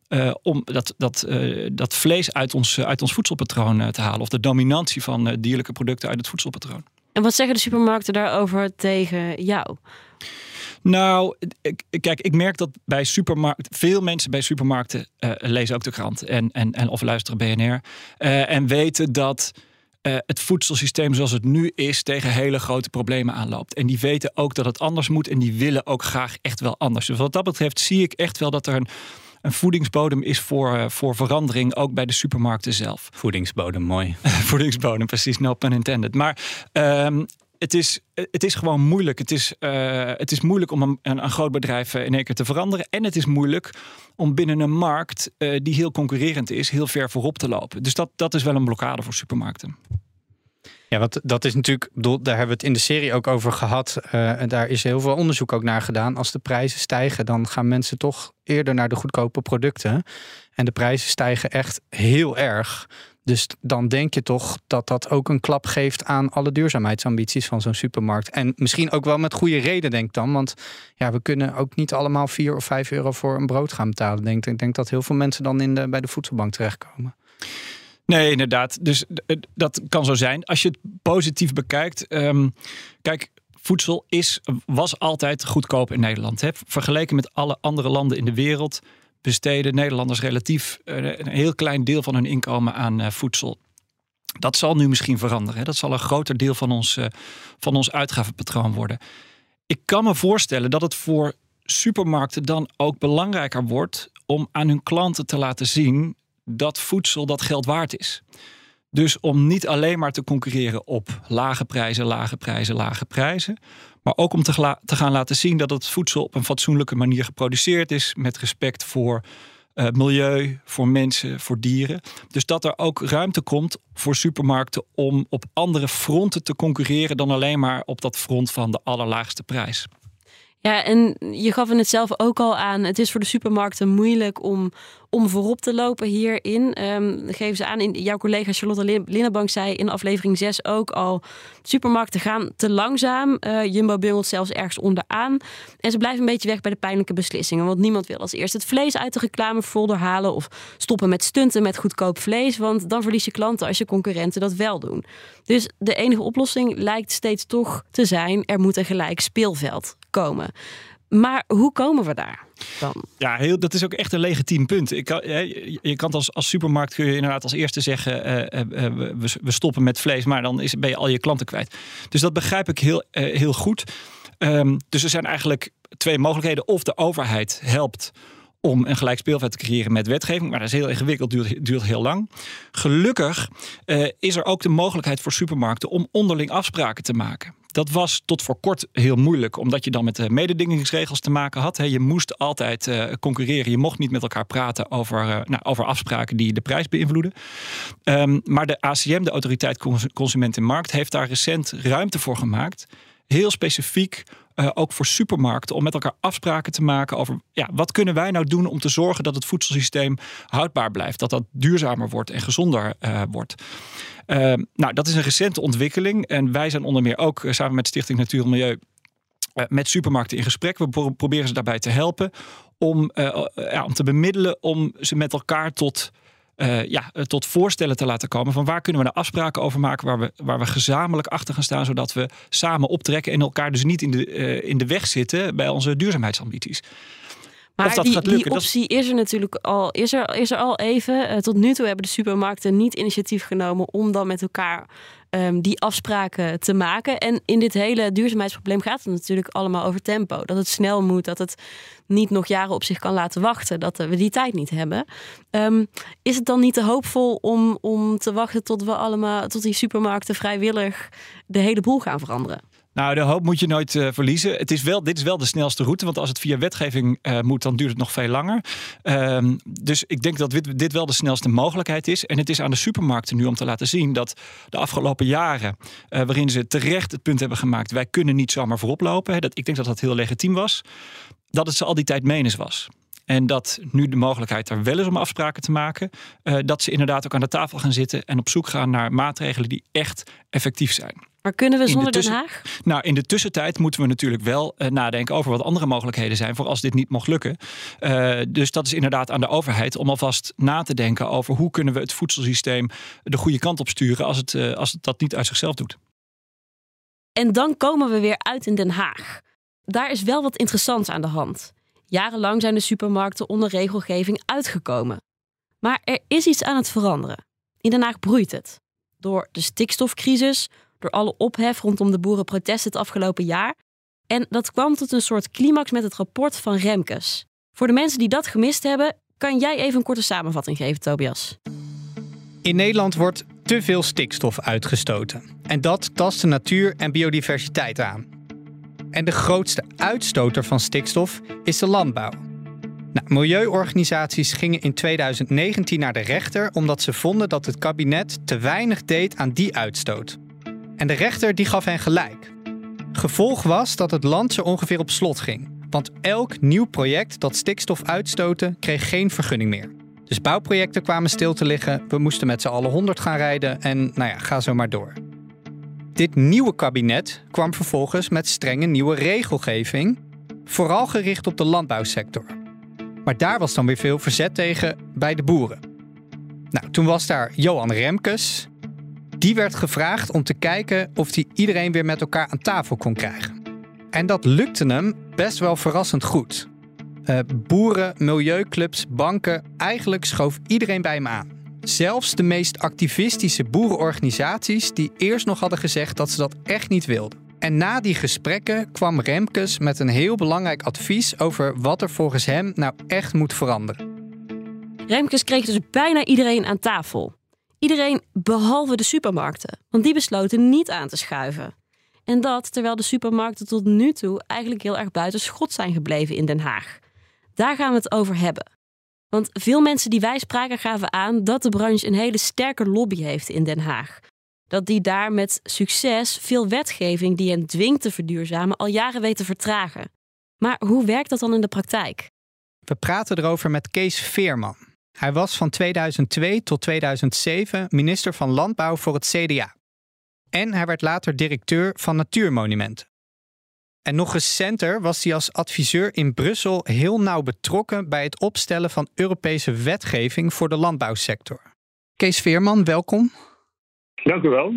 uh, om dat, dat, dat vlees uit ons, uit ons voedselpatroon te halen. Of de dominantie van dierlijke producten uit het voedselpatroon. En wat zeggen de supermarkten daarover tegen jou? Nou, kijk, ik merk dat bij supermarkten, veel mensen bij supermarkten lezen ook de krant en, en, en of luisteren BNR. en weten dat uh, het voedselsysteem zoals het nu is tegen hele grote problemen aanloopt. En die weten ook dat het anders moet en die willen ook graag echt wel anders. Dus wat dat betreft zie ik echt wel dat er een, een voedingsbodem is voor, uh, voor verandering, ook bij de supermarkten zelf. Voedingsbodem, mooi. voedingsbodem, precies, no pun intended. Maar um, het is, het is gewoon moeilijk. Het is, uh, het is moeilijk om een, een, groot bedrijf in één keer te veranderen. En het is moeilijk om binnen een markt uh, die heel concurrerend is, heel ver voorop te lopen. Dus dat, dat is wel een blokkade voor supermarkten. Ja, want dat is natuurlijk, daar hebben we het in de serie ook over gehad. En daar is heel veel onderzoek ook naar gedaan. Als de prijzen stijgen, dan gaan mensen toch eerder naar de goedkope producten. En de prijzen stijgen echt heel erg. Dus dan denk je toch dat dat ook een klap geeft aan alle duurzaamheidsambities van zo'n supermarkt. En misschien ook wel met goede reden, denk dan. Want ja, we kunnen ook niet allemaal 4 of 5 euro voor een brood gaan betalen. Denk ik denk dat heel veel mensen dan in de, bij de voedselbank terechtkomen. Nee, inderdaad. Dus dat kan zo zijn. Als je het positief bekijkt. Um, kijk, voedsel is, was altijd goedkoop in Nederland. Hè? Vergeleken met alle andere landen in de wereld besteden Nederlanders relatief eh, een heel klein deel van hun inkomen aan eh, voedsel. Dat zal nu misschien veranderen. Dat zal een groter deel van ons, eh, van ons uitgavenpatroon worden. Ik kan me voorstellen dat het voor supermarkten dan ook belangrijker wordt om aan hun klanten te laten zien dat voedsel dat geld waard is. Dus om niet alleen maar te concurreren op lage prijzen, lage prijzen, lage prijzen. Maar ook om te, te gaan laten zien dat het voedsel op een fatsoenlijke manier geproduceerd is. Met respect voor uh, milieu, voor mensen, voor dieren. Dus dat er ook ruimte komt voor supermarkten om op andere fronten te concurreren dan alleen maar op dat front van de allerlaagste prijs. Ja, en je gaf het zelf ook al aan. Het is voor de supermarkten moeilijk om, om voorop te lopen hierin. Um, geven ze aan, in, jouw collega Charlotte Linnenbank zei in aflevering 6 ook al... supermarkten gaan te langzaam. Uh, Jumbo bungelt zelfs ergens onderaan. En ze blijven een beetje weg bij de pijnlijke beslissingen. Want niemand wil als eerst het vlees uit de reclamefolder halen... of stoppen met stunten met goedkoop vlees. Want dan verlies je klanten als je concurrenten dat wel doen. Dus de enige oplossing lijkt steeds toch te zijn... er moet een gelijk speelveld komen. Maar hoe komen we daar dan? Ja, heel, dat is ook echt een legitiem punt. Ik kan, je kan als, als supermarkt kun je inderdaad als eerste zeggen: uh, uh, we, we, stoppen met vlees, maar dan is, ben je al je klanten kwijt. Dus dat begrijp ik heel, heel goed. Um, dus er zijn eigenlijk twee mogelijkheden. Of de overheid helpt om een gelijk speelveld te creëren met wetgeving. Maar dat is heel ingewikkeld, duurt, duurt heel lang. Gelukkig is er ook de mogelijkheid voor supermarkten om onderling afspraken te maken. Dat was tot voor kort heel moeilijk, omdat je dan met de mededingingsregels te maken had. Je moest altijd uh, concurreren. Je mocht niet met elkaar praten over, uh, nou, over afspraken die de prijs beïnvloeden. Um, maar de ACM, de Autoriteit Consument en Markt, heeft daar recent ruimte voor gemaakt. Heel specifiek ook voor supermarkten om met elkaar afspraken te maken over ja, wat kunnen wij nou doen om te zorgen dat het voedselsysteem houdbaar blijft, dat dat duurzamer wordt en gezonder wordt. Uh, nou, dat is een recente ontwikkeling en wij zijn onder meer ook samen met Stichting Natuur en Milieu met supermarkten in gesprek. We proberen ze daarbij te helpen om, ja, om te bemiddelen om ze met elkaar tot ja, tot voorstellen te laten komen van waar kunnen we nou afspraken over maken waar we, waar we gezamenlijk achter gaan staan, zodat we samen optrekken en elkaar dus niet in de, in de weg zitten bij onze duurzaamheidsambities. Maar die, lukken, die, optie is er natuurlijk al, is er, is er al even. Uh, tot nu toe hebben de supermarkten niet initiatief genomen om dan met elkaar um, die afspraken te maken. En in dit hele duurzaamheidsprobleem gaat het natuurlijk allemaal over tempo. Dat het snel moet, dat het niet nog jaren op zich kan laten wachten, dat we die tijd niet hebben. Um, is het dan niet te hoopvol om, om te wachten tot we allemaal, tot die supermarkten vrijwillig de hele boel gaan veranderen? Nou, de hoop moet je nooit uh, verliezen. Het is wel, dit is wel de snelste route, want als het via wetgeving uh, moet, dan duurt het nog veel langer. Um, dus ik denk dat dit, dit, wel de snelste mogelijkheid is. En het is aan de supermarkten nu om te laten zien dat de afgelopen jaren, uh, waarin ze terecht het punt hebben gemaakt, wij kunnen niet zomaar voorop lopen. Hè, dat, ik denk dat dat heel legitiem was. Dat het ze al die tijd menens was. En dat nu de mogelijkheid er wel is om afspraken te maken, dat ze inderdaad ook aan de tafel gaan zitten en op zoek gaan naar maatregelen die echt effectief zijn. Maar kunnen we zonder Den Haag? Nou, in de tussentijd moeten we natuurlijk wel uh, nadenken over wat andere mogelijkheden zijn voor als dit niet mocht lukken. Uh, dus dat is inderdaad aan de overheid om alvast na te denken over hoe kunnen we het voedselsysteem de goede kant op sturen als het, uh, als het dat niet uit zichzelf doet. En dan komen we weer uit in Den Haag. Daar is wel wat interessants aan de hand. Jarenlang zijn de supermarkten onder regelgeving uitgekomen. Maar er is iets aan het veranderen. In Den Haag broeit het. Door de stikstofcrisis, door alle ophef rondom de boerenprotesten het afgelopen jaar. En dat kwam tot een soort climax met het rapport van Remkes. Voor de mensen die dat gemist hebben, kan jij even een korte samenvatting geven, Tobias? In Nederland wordt te veel stikstof uitgestoten. En dat tast de natuur en biodiversiteit aan. En de grootste uitstoter van stikstof is de landbouw. Nou, milieuorganisaties gingen in 2019 naar de rechter omdat ze vonden dat het kabinet te weinig deed aan die uitstoot. En de rechter die gaf hen gelijk. Gevolg was dat het land zo ongeveer op slot ging. Want elk nieuw project dat stikstof uitstoten kreeg geen vergunning meer. Dus bouwprojecten kwamen stil te liggen, we moesten met z'n allen 100 gaan rijden en nou ja, ga zo maar door. Dit nieuwe kabinet kwam vervolgens met strenge nieuwe regelgeving, vooral gericht op de landbouwsector. Maar daar was dan weer veel verzet tegen bij de boeren. Nou, toen was daar Johan Remkes, die werd gevraagd om te kijken of hij iedereen weer met elkaar aan tafel kon krijgen. En dat lukte hem best wel verrassend goed. Uh, boeren, milieuclubs, banken, eigenlijk schoof iedereen bij hem aan. Zelfs de meest activistische boerenorganisaties die eerst nog hadden gezegd dat ze dat echt niet wilden. En na die gesprekken kwam Remkes met een heel belangrijk advies over wat er volgens hem nou echt moet veranderen. Remkes kreeg dus bijna iedereen aan tafel. Iedereen behalve de supermarkten, want die besloten niet aan te schuiven. En dat terwijl de supermarkten tot nu toe eigenlijk heel erg buiten schot zijn gebleven in Den Haag. Daar gaan we het over hebben. Want veel mensen die wij spraken gaven aan dat de branche een hele sterke lobby heeft in Den Haag. Dat die daar met succes veel wetgeving die hen dwingt te verduurzamen al jaren weet te vertragen. Maar hoe werkt dat dan in de praktijk? We praten erover met Kees Veerman. Hij was van 2002 tot 2007 minister van Landbouw voor het CDA. En hij werd later directeur van Natuurmonumenten. En nog recenter was hij als adviseur in Brussel heel nauw betrokken bij het opstellen van Europese wetgeving voor de landbouwsector. Kees Veerman, welkom. Dank u wel.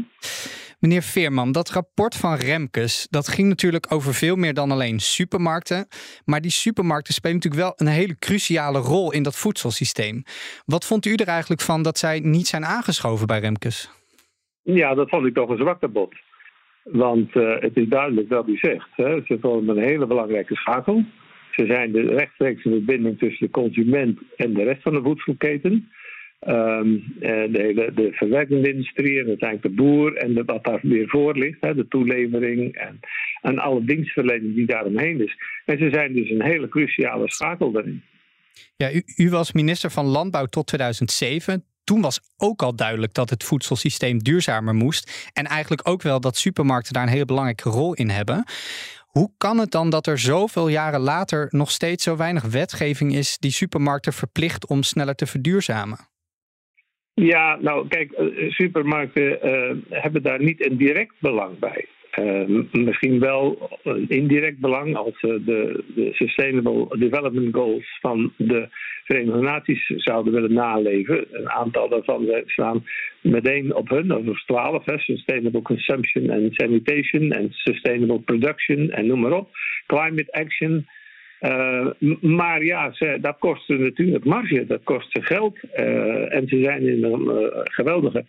Meneer Veerman, dat rapport van Remkes, dat ging natuurlijk over veel meer dan alleen supermarkten. Maar die supermarkten spelen natuurlijk wel een hele cruciale rol in dat voedselsysteem. Wat vond u er eigenlijk van dat zij niet zijn aangeschoven bij Remkes? Ja, dat vond ik toch een zwakte bot. Want uh, het is duidelijk dat u zegt, hè, ze vormen een hele belangrijke schakel. Ze zijn de rechtstreekse verbinding tussen de consument en de rest van de voedselketen. Um, de, hele, de verwerkende industrie en uiteindelijk de boer en de, wat daar weer voor ligt, hè, de toelevering en, en alle dienstverlening die daaromheen is. En ze zijn dus een hele cruciale schakel daarin. Ja, u, u was minister van Landbouw tot 2007 toen was ook al duidelijk dat het voedselsysteem duurzamer moest. En eigenlijk ook wel dat supermarkten daar een hele belangrijke rol in hebben. Hoe kan het dan dat er zoveel jaren later nog steeds zo weinig wetgeving is die supermarkten verplicht om sneller te verduurzamen? Ja, nou kijk, eh, supermarkten uh, hebben daar niet een direct belang bij. misschien wel een indirect belang als ze de, de Sustainable Development Goals van de Verenigde Naties zouden willen naleven. Een aantal daarvan staan meteen op hun, dat is 12, hè, Sustainable Consumption and Sanitation en Sustainable Production en noem maar op. Climate Action. Uh, maar ja, dat kost natuurlijk marge, dat kost geld. Uh, en ze zijn in een uh, geweldige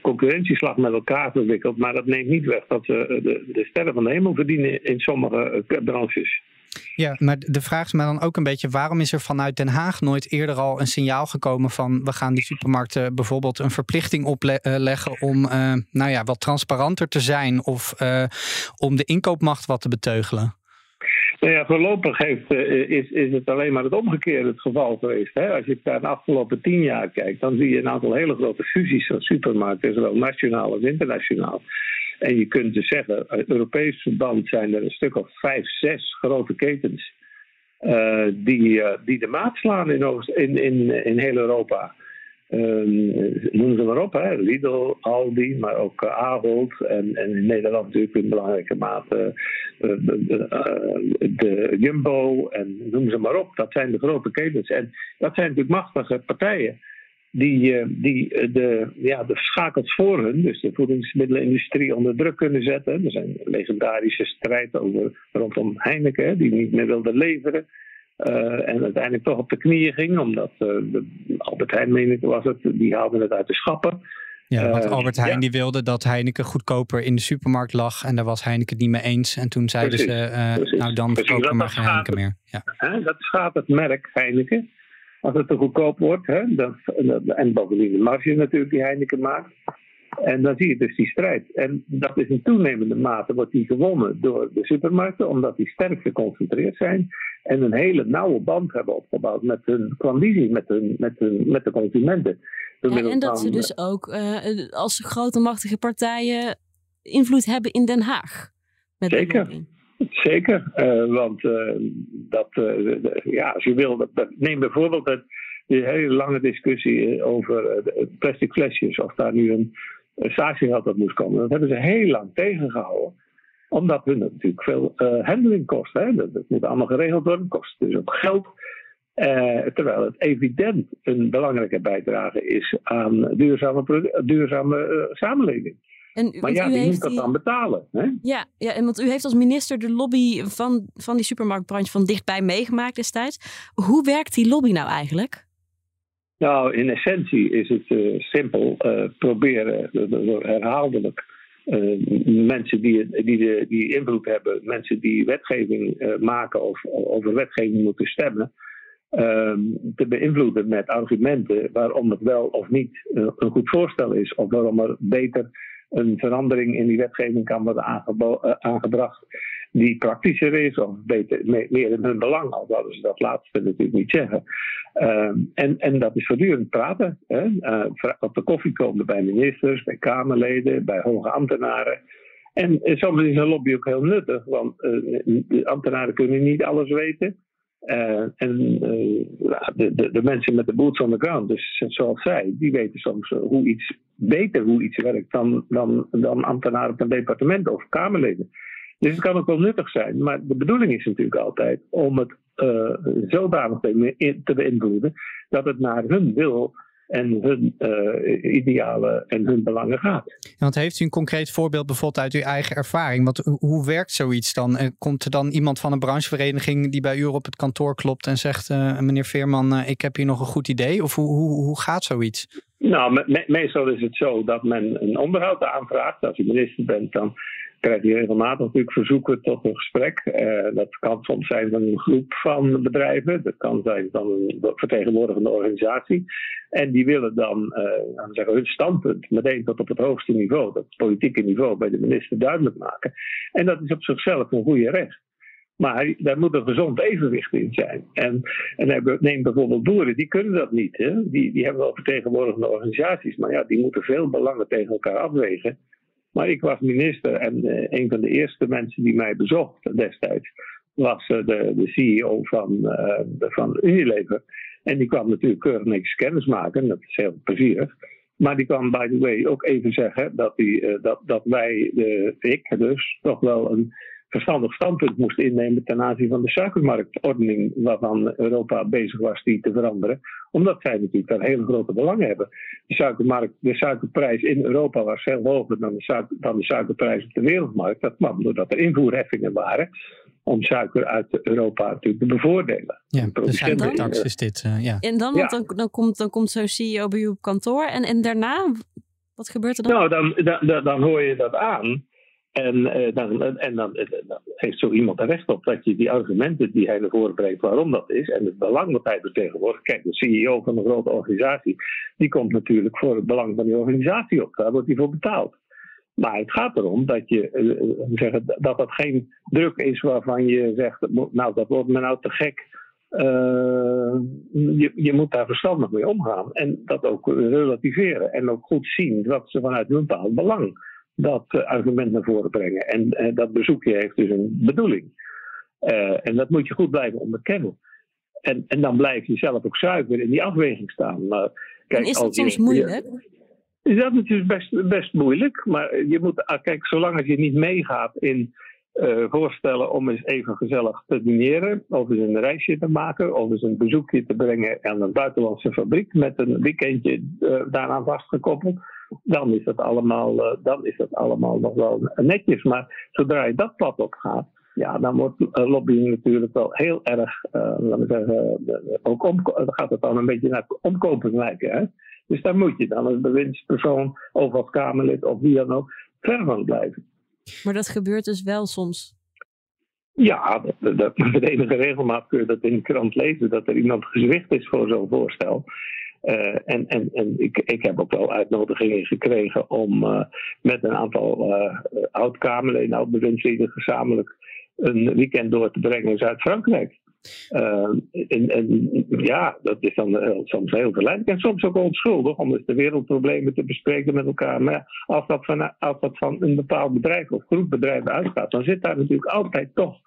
concurrentieslag met elkaar verwikkeld. Maar dat neemt niet weg dat ze de, de sterren van de hemel verdienen in sommige branches. Ja, maar de vraag is mij dan ook een beetje: waarom is er vanuit Den Haag nooit eerder al een signaal gekomen van we gaan die supermarkten bijvoorbeeld een verplichting opleggen om nou ja, wat transparanter te zijn of om de inkoopmacht wat te beteugelen? Nou ja, voorlopig heeft, uh, is, is het alleen maar het omgekeerde het geval geweest. Hè? Als je naar de afgelopen tien jaar kijkt, dan zie je een aantal hele grote fusies van supermarkten, zowel nationaal als internationaal. En je kunt dus zeggen, uit Europees verband zijn er een stuk of vijf, zes grote ketens uh, die, die de maat slaan in, in, in heel Europa. Um, noem ze maar op, hè. Lidl, Aldi, maar ook uh, Ahold en, en in Nederland natuurlijk in belangrijke mate uh, de, de, Jumbo en noem ze maar op. Dat zijn de grote ketens. En dat zijn natuurlijk machtige partijen die, eh, die eh, de, ja, de schakels voor hun, dus de voedingsmiddelenindustrie, onder druk kunnen zetten. Er zijn legendarische strijd over, rondom Heineken, die niet meer wilde leveren. Uh, en uiteindelijk toch op de knieën ging, omdat uh, de, Albert Heijn, meen ik, was het, die haalde het uit de schappen. Ja, want Albert Heijn ja. die wilde dat Heineken goedkoper in de supermarkt lag. En daar was Heineken het niet mee eens. En toen zeiden Precies. ze, nou dan kopen we maar geen Heineken meer. Ja. dat schaadt het merk Heineken als het te goedkoop wordt. Hè, dat, en bovendien de marge natuurlijk die Heineken maakt. En dan zie je dus die strijd. En dat is in toenemende mate wordt die gewonnen door de supermarkten, omdat die sterk geconcentreerd zijn en een hele nauwe band hebben opgebouwd met hun klandizie, met, hun, met, hun, met de consumenten. Ja, en dat ze dus ook uh, als grote machtige partijen invloed hebben in Den Haag. Met Zeker. Zeker, uh, want uh, dat, ja, als je wil, dat, dat, neem bijvoorbeeld het, die hele lange discussie over plastic flesjes, of daar nu een, een statiegeld op moest komen. Dat hebben ze heel lang tegengehouden, omdat hun natuurlijk veel handling kost. Hè? Dat, dat, moet allemaal geregeld worden, kost dus ook geld. terwijl het evident een belangrijke bijdrage is aan duurzame, duurzame samenleving. En, maar ja, wie moet dat dan betalen? Hè? Ja, ja, en want u heeft als minister de lobby van, van die supermarktbranche van dichtbij meegemaakt destijds. Hoe werkt die lobby nou eigenlijk? Nou, in essentie is het uh, simpel. Uh, proberen uh, herhaaldelijk mensen die, die, de, die invloed hebben, mensen die wetgeving maken of over wetgeving moeten stemmen, ehm, te beïnvloeden met argumenten waarom het wel of niet een goed voorstel is, of waarom er beter een verandering in die wetgeving kan worden aangebracht die praktischer is of beter, meer in hun belang, al zouden ze dat laatste natuurlijk niet zeggen. Uh, en, en dat is voortdurend praten. Hè? Uh, op de koffie komen bij ministers, bij Kamerleden, bij hoge ambtenaren. En soms is een lobby ook heel nuttig, want de ambtenaren kunnen niet alles weten. Uh, en de, de, de, mensen met de boots on the ground, dus zoals zij, die weten soms hoe iets beter hoe iets werkt dan, dan, dan ambtenaren op een departement of Kamerleden. Dus het kan ook wel nuttig zijn, maar de bedoeling is natuurlijk altijd om het uh, zodanig te, te beïnvloeden dat het naar hun wil en hun uh, idealen en hun belangen gaat. Want heeft u een concreet voorbeeld bijvoorbeeld uit uw eigen ervaring? Want hoe werkt zoiets dan? Komt er dan iemand van een branchevereniging die bij u op het kantoor klopt en zegt: uh, meneer Veerman, uh, ik heb hier nog een goed idee? Of hoe, hoe, hoe gaat zoiets? Nou, me meestal is het zo dat men een onderhoud aanvraagt. Als u minister bent, dan krijg je regelmatig natuurlijk verzoeken tot een gesprek. Uh, dat kan soms zijn van een groep van bedrijven, dat kan zijn van een vertegenwoordigende organisatie. En die willen dan uh, zeggen, hun standpunt meteen tot op het hoogste niveau, dat politieke niveau, bij de minister duidelijk maken. En dat is op zichzelf een goede recht. Maar daar moet een gezond evenwicht in zijn. En, en neem bijvoorbeeld boeren, die kunnen dat niet. Hè? Die, die hebben wel vertegenwoordigende organisaties, maar ja, die moeten veel belangen tegen elkaar afwegen. Maar ik was minister en uh, een van de eerste mensen die mij bezocht destijds was uh, de, de CEO van, uh, van Unilever. En die kwam natuurlijk keurig niks kennis maken, dat is heel plezierig. Maar die kan, by the way, ook even zeggen dat, die, dat, dat wij, de, ik dus, toch wel een verstandig standpunt moest innemen ten aanzien van de suikermarktordening waarvan Europa bezig was die te veranderen. Omdat zij natuurlijk daar hele grote belangen hebben. De, suikermarkt, de suikerprijs in Europa was veel hoger dan de, suiker, dan de suikerprijs op de wereldmarkt. Dat kwam doordat er invoerheffingen waren om suiker uit Europa natuurlijk te bevoordelen. Ja, is dit. Uh, ja. En dan, dan, dan komt, dan komt zo'n CEO bij u op kantoor en, en daarna, wat gebeurt er dan? Nou, dan, dan, dan hoor je dat aan. En, uh, dan, en dan, dan, heeft zo iemand er recht op dat je die argumenten die hij naar voren brengt, waarom dat is, en het belang wat hij vertegenwoordigt. Kijk, de CEO van een grote organisatie, die komt natuurlijk voor het belang van die organisatie op. Daar wordt hij voor betaald. Maar het gaat erom dat, je, uh, dat dat geen druk is waarvan je zegt, nou dat wordt me nou te gek. Je, je moet daar verstandig mee omgaan en dat ook relativeren en ook goed zien wat ze vanuit een bepaald belang dat uh, argument naar voren brengen. En uh, dat bezoekje heeft dus een bedoeling. Uh, en dat moet je goed blijven onderkennen. En, en dan blijf je zelf ook zuiver in die afweging staan. Maar, kijk, en is dat soms moeilijk? Is dat natuurlijk best, best moeilijk. Maar je moet, kijk, zolang je niet meegaat in voorstellen om eens even gezellig te dineren, of eens een reisje te maken, of eens een bezoekje te brengen aan een buitenlandse fabriek met een weekendje daaraan vastgekoppeld dan is dat allemaal, uh, dan is dat allemaal nog wel netjes. Maar zodra je dat pad op gaat, ja, dan wordt uh, lobbying natuurlijk wel heel erg, uh, laten we zeggen, ook om, gaat het dan een beetje naar omkoping lijken. Hè? Dus daar moet je dan als bewindspersoon of als Kamerlid of wie dan ook ver van blijven. Maar dat gebeurt dus wel soms. Ja, dat, dat, met enige regelmaat kun je dat in de krant lezen, dat er iemand gezwicht is voor zo'n voorstel. Uh, en en, en ik, ik heb ook wel uitnodigingen gekregen om uh, met een aantal uh, oud-Kamerleden, oud-bewindslieden gezamenlijk een weekend door te brengen in Zuid-Frankrijk. En, en, ja, dat is dan soms heel verleidelijk en soms ook onschuldig om de wereldproblemen te bespreken met elkaar. Maar als dat, van, van een bepaald bedrijf of groep bedrijven uitgaat, dan zit daar natuurlijk altijd toch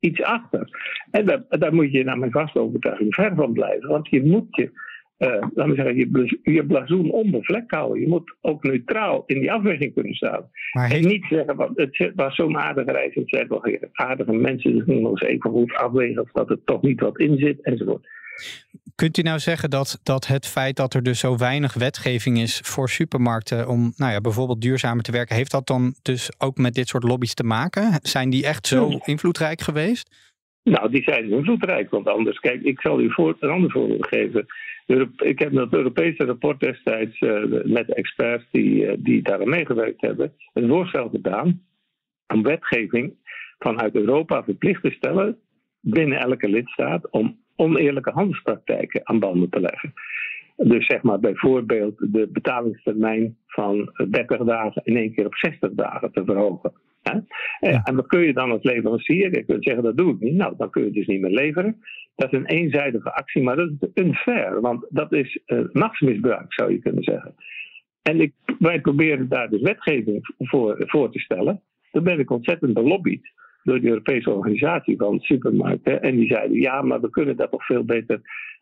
iets achter. En daar, daar moet je naar mijn vaste overtuiging ver van blijven, want je moet je laten we zeggen, je, je blazoen onbevlekt houden. Je moet ook neutraal in die afweging kunnen staan. Maar En niet zeggen, want het was zo'n aardige reis, het zijn wel aardige mensen, dus nog eens even goed afwegen of dat er toch niet wat in zit, enzovoort. Kunt u nou zeggen dat, dat het feit dat er dus zo weinig wetgeving is voor supermarkten om nou ja, bijvoorbeeld duurzamer te werken, heeft dat dan dus ook met dit soort lobby's te maken? Zijn die echt zo invloedrijk geweest? Nou, die zijn invloedrijk, want anders, kijk, ik zal u voor, een ander voorbeeld geven. Ik heb dat Europese rapport destijds uh, met experts die, uh, die daar meegewerkt hebben, een voorstel gedaan om wetgeving vanuit Europa verplicht te stellen binnen elke lidstaat om oneerlijke handelspraktijken aan banden te leggen. Dus zeg maar bijvoorbeeld de betalingstermijn van 30 dagen in één keer op 60 dagen te verhogen. Ja. En dan kun je dan als leverancier, je kunt zeggen dat doe ik niet, nou dan kun je dus niet meer leveren. Dat is een eenzijdige actie, maar dat is unfair, want dat is uh, machtsmisbruik zou je kunnen zeggen. En ik, wij proberen daar dus wetgeving voor, voor te stellen. Toen ben ik ontzettend belobbyd door de Europese organisatie van supermarkten. En die zeiden, ja, maar we kunnen dat toch veel beter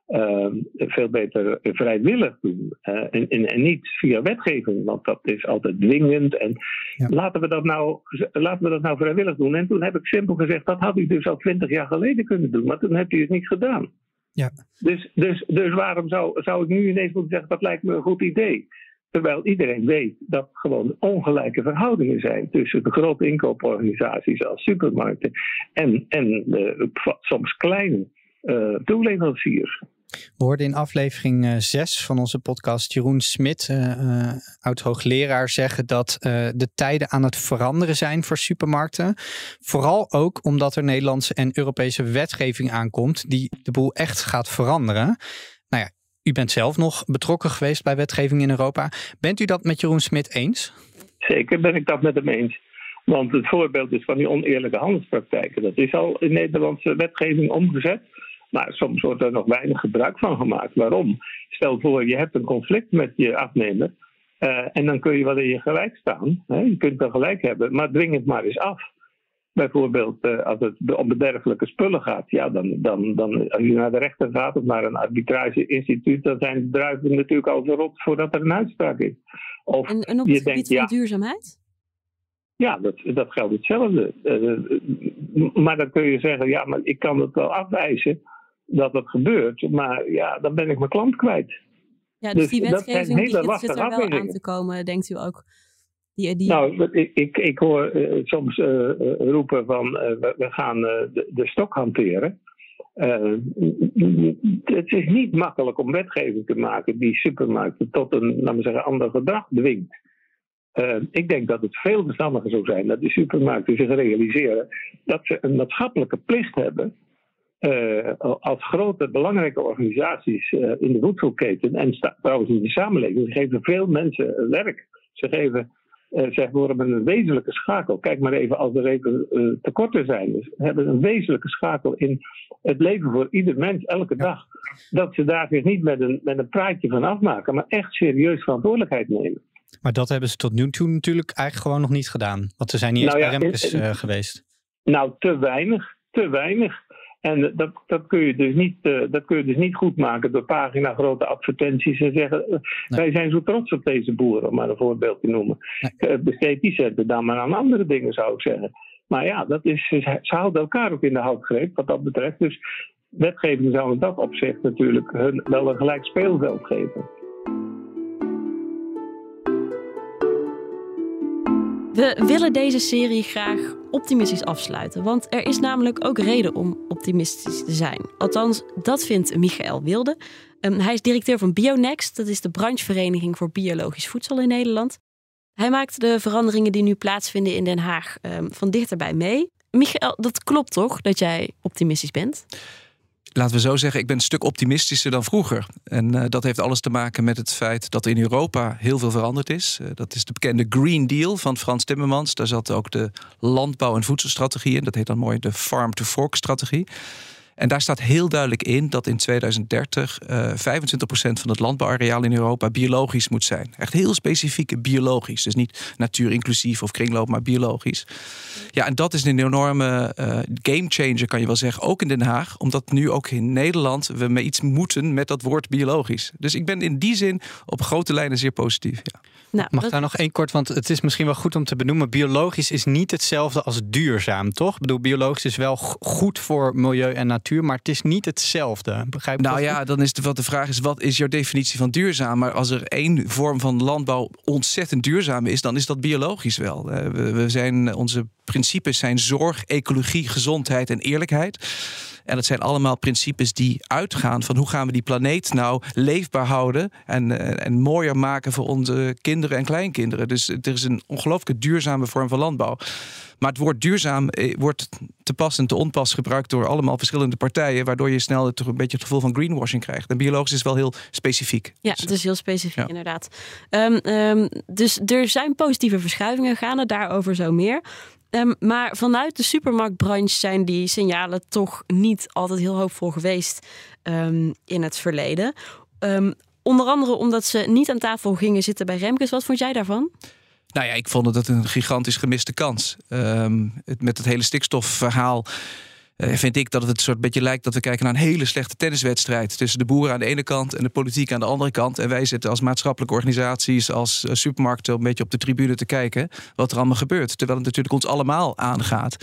uh, veel beter vrijwillig doen. Uh, en, en, en, niet via wetgeving, want dat is altijd dwingend. En ja. laten, we dat nou, laten we dat nou vrijwillig doen. En toen heb ik simpel gezegd, dat had u dus al twintig jaar geleden kunnen doen, maar toen hebt u het niet gedaan. Ja. Dus, dus, dus waarom zou, zou ik nu ineens moeten zeggen, dat lijkt me een goed idee? Terwijl iedereen weet dat gewoon ongelijke verhoudingen zijn tussen de grote inkooporganisaties als supermarkten en, en de soms kleine uh, toeleveranciers. We hoorden in aflevering 6 van onze podcast Jeroen Smit, uh, uh, oud-hoogleraar, zeggen dat de tijden aan het veranderen zijn voor supermarkten. Vooral ook omdat er Nederlandse en Europese wetgeving aankomt die de boel echt gaat veranderen. Nou ja, u bent zelf nog betrokken geweest bij wetgeving in Europa. Bent u dat met Jeroen Smit eens? Zeker ben ik dat met hem eens. Want het voorbeeld is van die oneerlijke handelspraktijken. Dat is al in Nederlandse wetgeving omgezet. Maar soms wordt er nog weinig gebruik van gemaakt. Waarom? Stel voor, je hebt een conflict met je afnemer. Uh, en dan kun je wel in je gelijk staan. Hè? Je kunt wel gelijk hebben, maar dwing het maar eens af. bijvoorbeeld uh, als het om bederfelijke spullen gaat, ja, dan, dan, dan als je naar de rechter gaat of naar een arbitrage-instituut, dan zijn de druiven natuurlijk al verrot voordat er een uitspraak is. Of en, en op het gebied van duurzaamheid? Ja, dat, dat geldt hetzelfde. Uh, maar dan kun je zeggen, ja, maar ik kan het wel afwijzen dat dat gebeurt, maar ja, dan ben ik mijn klant kwijt. Ja, dus, dus die wetgeving die zit er wel aan te komen, denkt u ook? Die, die... Nou, ik, ik, ik hoor uh, soms uh, roepen van we, we, gaan de, de, stok hanteren. het is niet makkelijk om wetgeving te maken die supermarkten tot een, laten we zeggen, ander gedrag dwingt. ik denk dat het veel verstandiger zou zijn dat die supermarkten zich realiseren dat ze een maatschappelijke plicht hebben uh, als grote belangrijke organisaties uh, in de voedselketen en trouwens in de samenleving, ze geven veel mensen werk. Ze geven, uh, ze worden een wezenlijke schakel. Kijk maar even als er even tekorten zijn. Dus ze hebben een wezenlijke schakel in het leven voor ieder mens elke dag. Dat ze daar zich niet met een, met een praatje van afmaken, maar echt serieus verantwoordelijkheid nemen. Maar dat hebben ze tot nu toe natuurlijk eigenlijk gewoon nog niet gedaan. Want ze zijn niet eens nou bij ja, geweest. Nou, te weinig. Te weinig. En dat, dat, kun je dus niet, uh, dat kun je dus niet goed maken door pagina grote advertenties en zeggen: uh, wij zijn zo trots op deze boeren, om maar een voorbeeld te noemen. Nee. Besteed die centen dan maar aan andere dingen, zou ik zeggen. Maar ja, dat is, ze houden elkaar ook in de houtgreep wat dat betreft. Dus wetgeving zou in dat opzicht natuurlijk hun wel een gelijk speelveld geven. We willen deze serie graag optimistisch afsluiten, want er is namelijk ook reden om optimistisch te zijn. Althans, dat vindt Michael Wilde. Um, hij is directeur van Bionext, dat is de branchevereniging voor biologisch voedsel in Nederland. Hij maakt de veranderingen die nu plaatsvinden in Den Haag um, van dichterbij mee. Michael, dat klopt toch dat jij optimistisch bent? Laten we zo zeggen, ik ben een stuk optimistischer dan vroeger. En uh, dat heeft alles te maken met het feit dat in Europa heel veel veranderd is. Uh, dat is de bekende Green Deal van Frans Timmermans. Daar zat ook de landbouw- en voedselstrategie in. Dat heet dan mooi de Farm-to-Fork-strategie. En daar staat heel duidelijk in dat in 2030 uh, 25% van het landbouwareaal in Europa biologisch moet zijn. Echt heel specifiek biologisch. Dus niet natuur inclusief of kringloop, maar biologisch. Ja, en dat is een enorme uh, gamechanger, kan je wel zeggen. Ook in Den Haag, omdat nu ook in Nederland we met iets moeten met dat woord biologisch. Dus ik ben in die zin op grote lijnen zeer positief. Ja. Nou, Mag daar nog één kort, want het is misschien wel goed om te benoemen. Biologisch is niet hetzelfde als duurzaam, toch? Ik bedoel, biologisch is wel goed voor milieu en natuur, maar het is niet hetzelfde. Begrijp nou ja, dan is de, wat de vraag is, wat is jouw definitie van duurzaam? Maar als er één vorm van landbouw ontzettend duurzaam is, dan is dat biologisch wel. Eh, we, we zijn, onze principes zijn zorg, ecologie, gezondheid en eerlijkheid. En dat zijn allemaal principes die uitgaan van hoe gaan we die planeet nou leefbaar houden en, eh, en mooier maken voor onze kinderen en kleinkinderen. Dus er is een ongelooflijke duurzame vorm van landbouw. Maar het woord duurzaam eh, wordt te pas en te onpas gebruikt door allemaal verschillende partijen, waardoor je snel toch een beetje het gevoel van greenwashing krijgt. En biologisch is wel heel specifiek. Ja, het is heel specifiek inderdaad. Um, um, dus er zijn positieve verschuivingen gaande, daarover zo meer. Um, maar vanuit de supermarktbranche zijn die signalen toch niet altijd heel hoopvol geweest um, in het verleden. Um, onder andere omdat ze niet aan tafel gingen zitten bij Remkes. Wat vond jij daarvan? Nou ja, ik vond het een gigantisch gemiste kans. Met het hele stikstofverhaal vind ik dat het een soort beetje lijkt dat we kijken naar een hele slechte tenniswedstrijd. Tussen de boeren aan de ene kant en de politiek aan de andere kant. En wij zitten als maatschappelijke organisaties, als uh, supermarkten een beetje op de tribune te kijken wat er allemaal gebeurt. Terwijl het natuurlijk ons allemaal aangaat.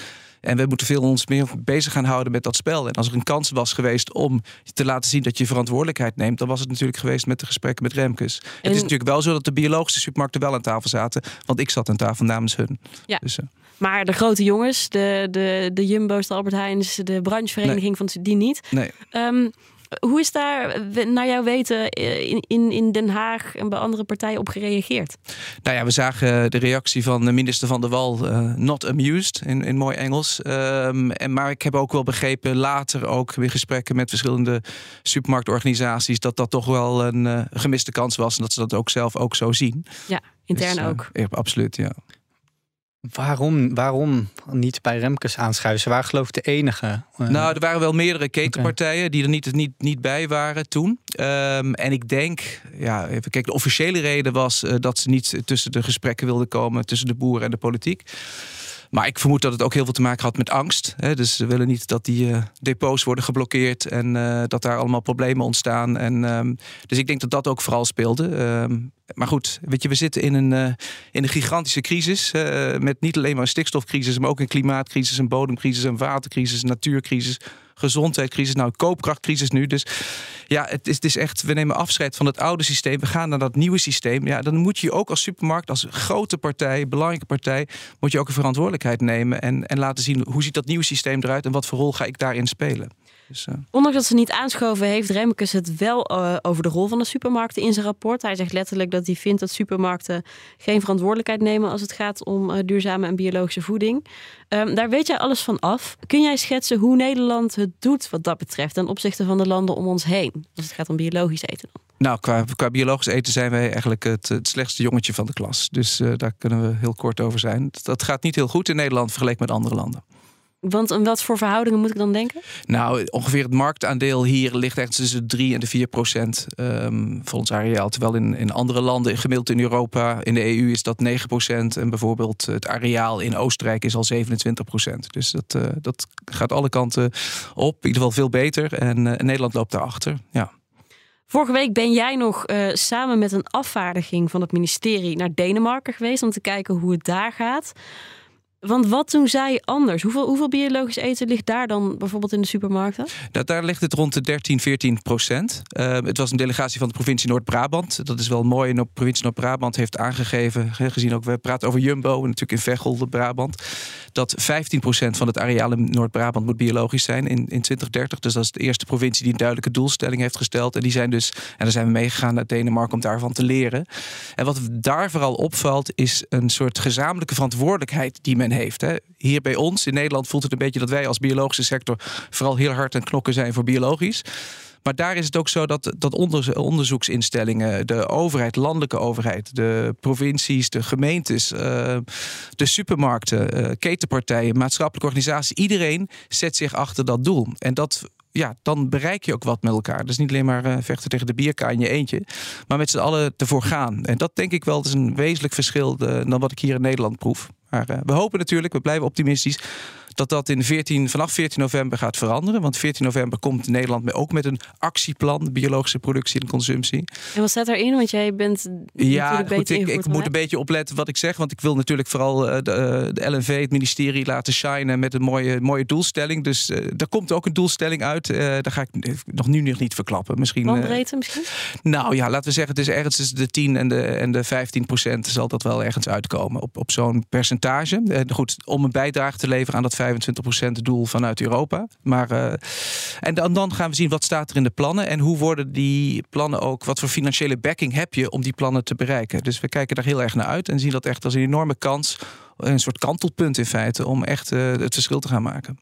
En we moeten veel ons meer bezig gaan houden met dat spel. En als er een kans was geweest om te laten zien dat je verantwoordelijkheid neemt, dan was het natuurlijk geweest met de gesprekken met Remkes. Het is natuurlijk wel zo dat de biologische supermarkten wel aan tafel zaten, want ik zat aan tafel namens hun. Ja. Dus, uh, maar de grote jongens, de, de, de Jumbo's, de Albert Heijns, de branchevereniging van die niet. Nee. Um, hoe is daar naar jouw weten in, in, in Den Haag en bij andere partijen op gereageerd? Nou ja, we zagen de reactie van de minister van der Wal, uh, not amused in, in mooi Engels. Um, en, maar ik heb ook wel begrepen, later ook weer gesprekken met verschillende supermarktorganisaties, dat dat toch wel een uh, gemiste kans was en dat ze dat ook zelf ook zo zien. Ja, intern dus, uh, ook. Ja, absoluut, ja. Waarom, waarom niet bij Remkes aanschuiven? Ze waren geloof ik de enige. Eh, nou, er waren wel meerdere ketenpartijen die er niet, niet, niet bij waren toen. Um, en ik denk, ja, even kijken, de officiële reden was uh, dat ze niet tussen de gesprekken wilden komen tussen de boeren en de politiek. Maar ik vermoed dat het ook heel veel te maken had met angst. Hè? Dus ze willen niet dat die depots worden geblokkeerd en dat daar allemaal problemen ontstaan. En, ehm, dus ik denk dat dat ook vooral speelde. Ehm, maar goed, weet je, we zitten in een, in een gigantische crisis. met niet alleen maar een stikstofcrisis, maar ook een klimaatcrisis, een bodemcrisis, een watercrisis, een natuurcrisis gezondheidscrisis, nou koopkrachtcrisis nu. Dus ja, het is, het is echt, we nemen afscheid van het oude systeem. We gaan naar dat nieuwe systeem. Ja, dan moet je ook als supermarkt, als grote partij, belangrijke partij, moet je ook een verantwoordelijkheid nemen en, en laten zien hoe ziet dat nieuwe systeem eruit en wat voor rol ga ik daarin spelen. Dus, uh... Ondanks dat ze niet aanschoven, heeft Remkes het wel uh, over de rol van de supermarkten in zijn rapport. Hij zegt letterlijk dat hij vindt dat supermarkten geen verantwoordelijkheid nemen als het gaat om uh, duurzame en biologische voeding. Um, daar weet jij alles van af. Kun jij schetsen hoe Nederland het doet wat dat betreft ten opzichte van de landen om ons heen? Als het gaat om biologisch eten dan. Nou, qua, qua biologisch eten zijn wij eigenlijk het, het slechtste jongetje van de klas. Dus daar kunnen we heel kort over zijn. Dat gaat niet heel goed in Nederland vergeleken met andere landen. Want en wat voor verhoudingen moet ik dan denken? Nou, ongeveer het marktaandeel hier ligt echt tussen de 3 en de 4 procent um, voor ons areaal. Terwijl in, in andere landen, gemiddeld in Europa, in de EU is dat 9 procent. En bijvoorbeeld het areaal in Oostenrijk is al 27 procent. Dus dat, uh, dat gaat alle kanten op. In ieder geval veel beter. En uh, Nederland loopt daarachter. Ja. Vorige week ben jij nog uh, samen met een afvaardiging van het ministerie naar Denemarken geweest om te kijken hoe het daar gaat. Want wat doen zij anders? Hoeveel, hoeveel biologisch eten ligt daar dan bijvoorbeeld in de supermarkten? Nou, daar ligt het rond de 13, 14 procent. Uh, het was een delegatie van de provincie Noord-Brabant. Dat is wel mooi. En de provincie Noord-Brabant heeft aangegeven, gezien ook, we praten over Jumbo, natuurlijk in Veghel, de Brabant, dat 15 procent van het areaal in Noord-Brabant moet biologisch zijn in, in 2030. Dus dat is de eerste provincie die een duidelijke doelstelling heeft gesteld. En die zijn dus, en daar zijn we meegegaan naar Denemarken om daarvan te leren. En wat daar vooral opvalt, is een soort gezamenlijke verantwoordelijkheid die men heeft. Hè. Hier bij ons in Nederland voelt het een beetje dat wij als biologische sector vooral heel hard aan knokken zijn voor biologisch. Maar daar is het ook zo dat, dat onderzoeksinstellingen, de overheid, landelijke overheid, de provincies, de gemeentes, uh, de supermarkten, uh, ketenpartijen, maatschappelijke organisaties, iedereen zet zich achter dat doel. En dat ja, dan bereik je ook wat met elkaar. Dus niet alleen maar uh, vechten tegen de bierka in je eentje, maar met z'n allen ervoor gaan. En dat denk ik wel, is een wezenlijk verschil dan wat ik hier in Nederland proef. Maar uh, we hopen natuurlijk, we blijven optimistisch dat dat in 14, vanaf 14 november gaat veranderen. Want 14 november komt Nederland ook met een actieplan biologische productie en consumptie. En wat staat erin? Want jij bent ja, goed, ik, ik moet een beetje opletten wat ik zeg, want ik wil natuurlijk vooral uh, de, uh, de, LNV, het ministerie, laten shinen met een mooie, mooie doelstelling. Dus uh, daar komt ook een doelstelling uit. daar ga ik nog nu nog niet verklappen. Misschien. Bandbreedte misschien? Nou ja, laten we zeggen, het is ergens tussen de 10 en de, en de 15 procent zal dat wel ergens uitkomen op, op zo'n percentage. goed, om een bijdrage te leveren aan dat 25% doel vanuit Europa. Maar, uh, en dan, dan gaan we zien wat staat er in de plannen en hoe worden die plannen ook, wat voor financiële backing heb je om die plannen te bereiken. Dus we kijken daar heel erg naar uit en zien dat echt als een enorme kans, een soort kantelpunt in feite, om echt uh, het verschil te gaan maken.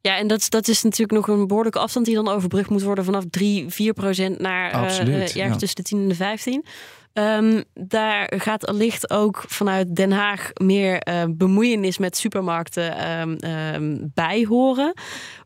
Ja, en dat, dat is natuurlijk nog een behoorlijke afstand die dan overbrugd moet worden vanaf 3, 4 procent naar uh, ergens ja. tussen de 10 en de 15. Um, daar gaat allicht ook vanuit Den Haag meer uh, bemoeienis met supermarkten um, bij horen.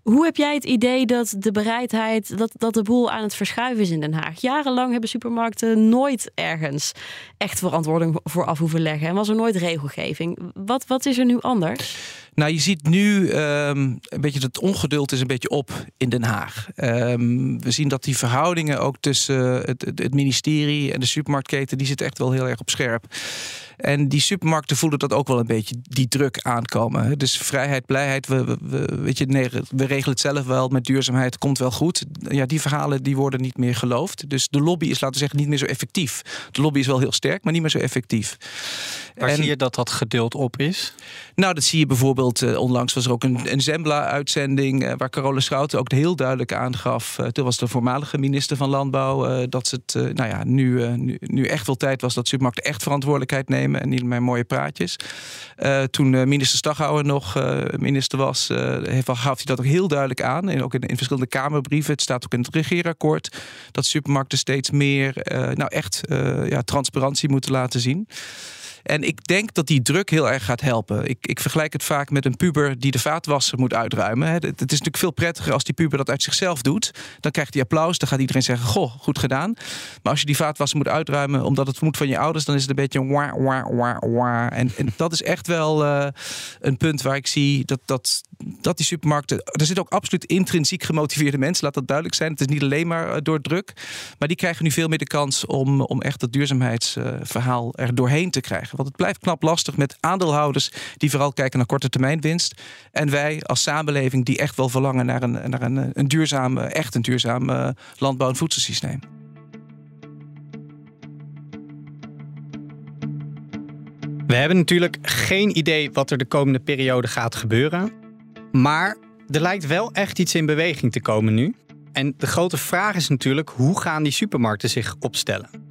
Hoe heb jij het idee dat de bereidheid, dat, dat de boel aan het verschuiven is in Den Haag? Jarenlang hebben supermarkten nooit ergens echt verantwoording voor af hoeven leggen en was er nooit regelgeving. Wat, wat is er nu anders? Nou, je ziet nu um, een beetje het ongeduld is een beetje op in Den Haag. Um, we zien dat die verhoudingen ook tussen het, het, ministerie en de supermarktketen, die zitten echt wel heel erg op scherp. En die supermarkten voelen dat ook wel een beetje die druk aankomen. Dus vrijheid, blijheid, we, we, weet je, we regelen het zelf wel met duurzaamheid, komt wel goed. Ja, die verhalen die worden niet meer geloofd. Dus de lobby is, laten zeggen, niet meer zo effectief. De lobby is wel heel sterk, maar niet meer zo effectief. Waar en, zie je dat dat geduld op is? Nou, dat zie je bijvoorbeeld, uh, onlangs was er ook een, een Zembla-uitzending... Uh, waar Carola Schouten ook heel duidelijk aangaf... Uh, toen was de voormalige minister van Landbouw... dat ze het, nou ja, nu, nu, nu, echt wel tijd was dat supermarkten echt verantwoordelijkheid nemen... en niet meer mooie praatjes. toen minister Staghouwer nog minister was, heeft, gaf hij dat ook heel duidelijk aan. En ook in, in, verschillende Kamerbrieven. Het staat ook in het regeerakkoord... dat supermarkten steeds meer, nou echt, ja, transparantie moeten laten zien. En ik denk dat die druk heel erg gaat helpen. Ik, ik vergelijk het vaak met een puber die de vaatwasser moet uitruimen. Het, is natuurlijk veel prettiger als die puber dat uit zichzelf doet. Dan krijgt hij applaus, dan gaat iedereen zeggen, goh, goed gedaan. Maar als je die vaatwasser moet uitruimen omdat het moet van je ouders, dan is het een beetje wah, wah, wah, wah. En, en dat is echt wel uh, een punt waar ik zie dat, dat, dat die supermarkten. Er zitten ook absoluut intrinsiek gemotiveerde mensen, laat dat duidelijk zijn. Het is niet alleen maar eh, door druk. Maar die krijgen nu veel meer de kans om, om echt dat duurzaamheidsverhaal er doorheen te krijgen. Want het blijft knap lastig met aandeelhouders die vooral kijken naar korte termijn winst. En wij als samenleving die echt wel verlangen naar een, naar een, een duurzaam, echt een duurzaam uh, landbouw- en voedselsysteem. We hebben natuurlijk geen idee wat er de komende periode gaat gebeuren. Maar er lijkt wel echt iets in beweging te komen nu. En de grote vraag is natuurlijk: hoe gaan die supermarkten zich opstellen?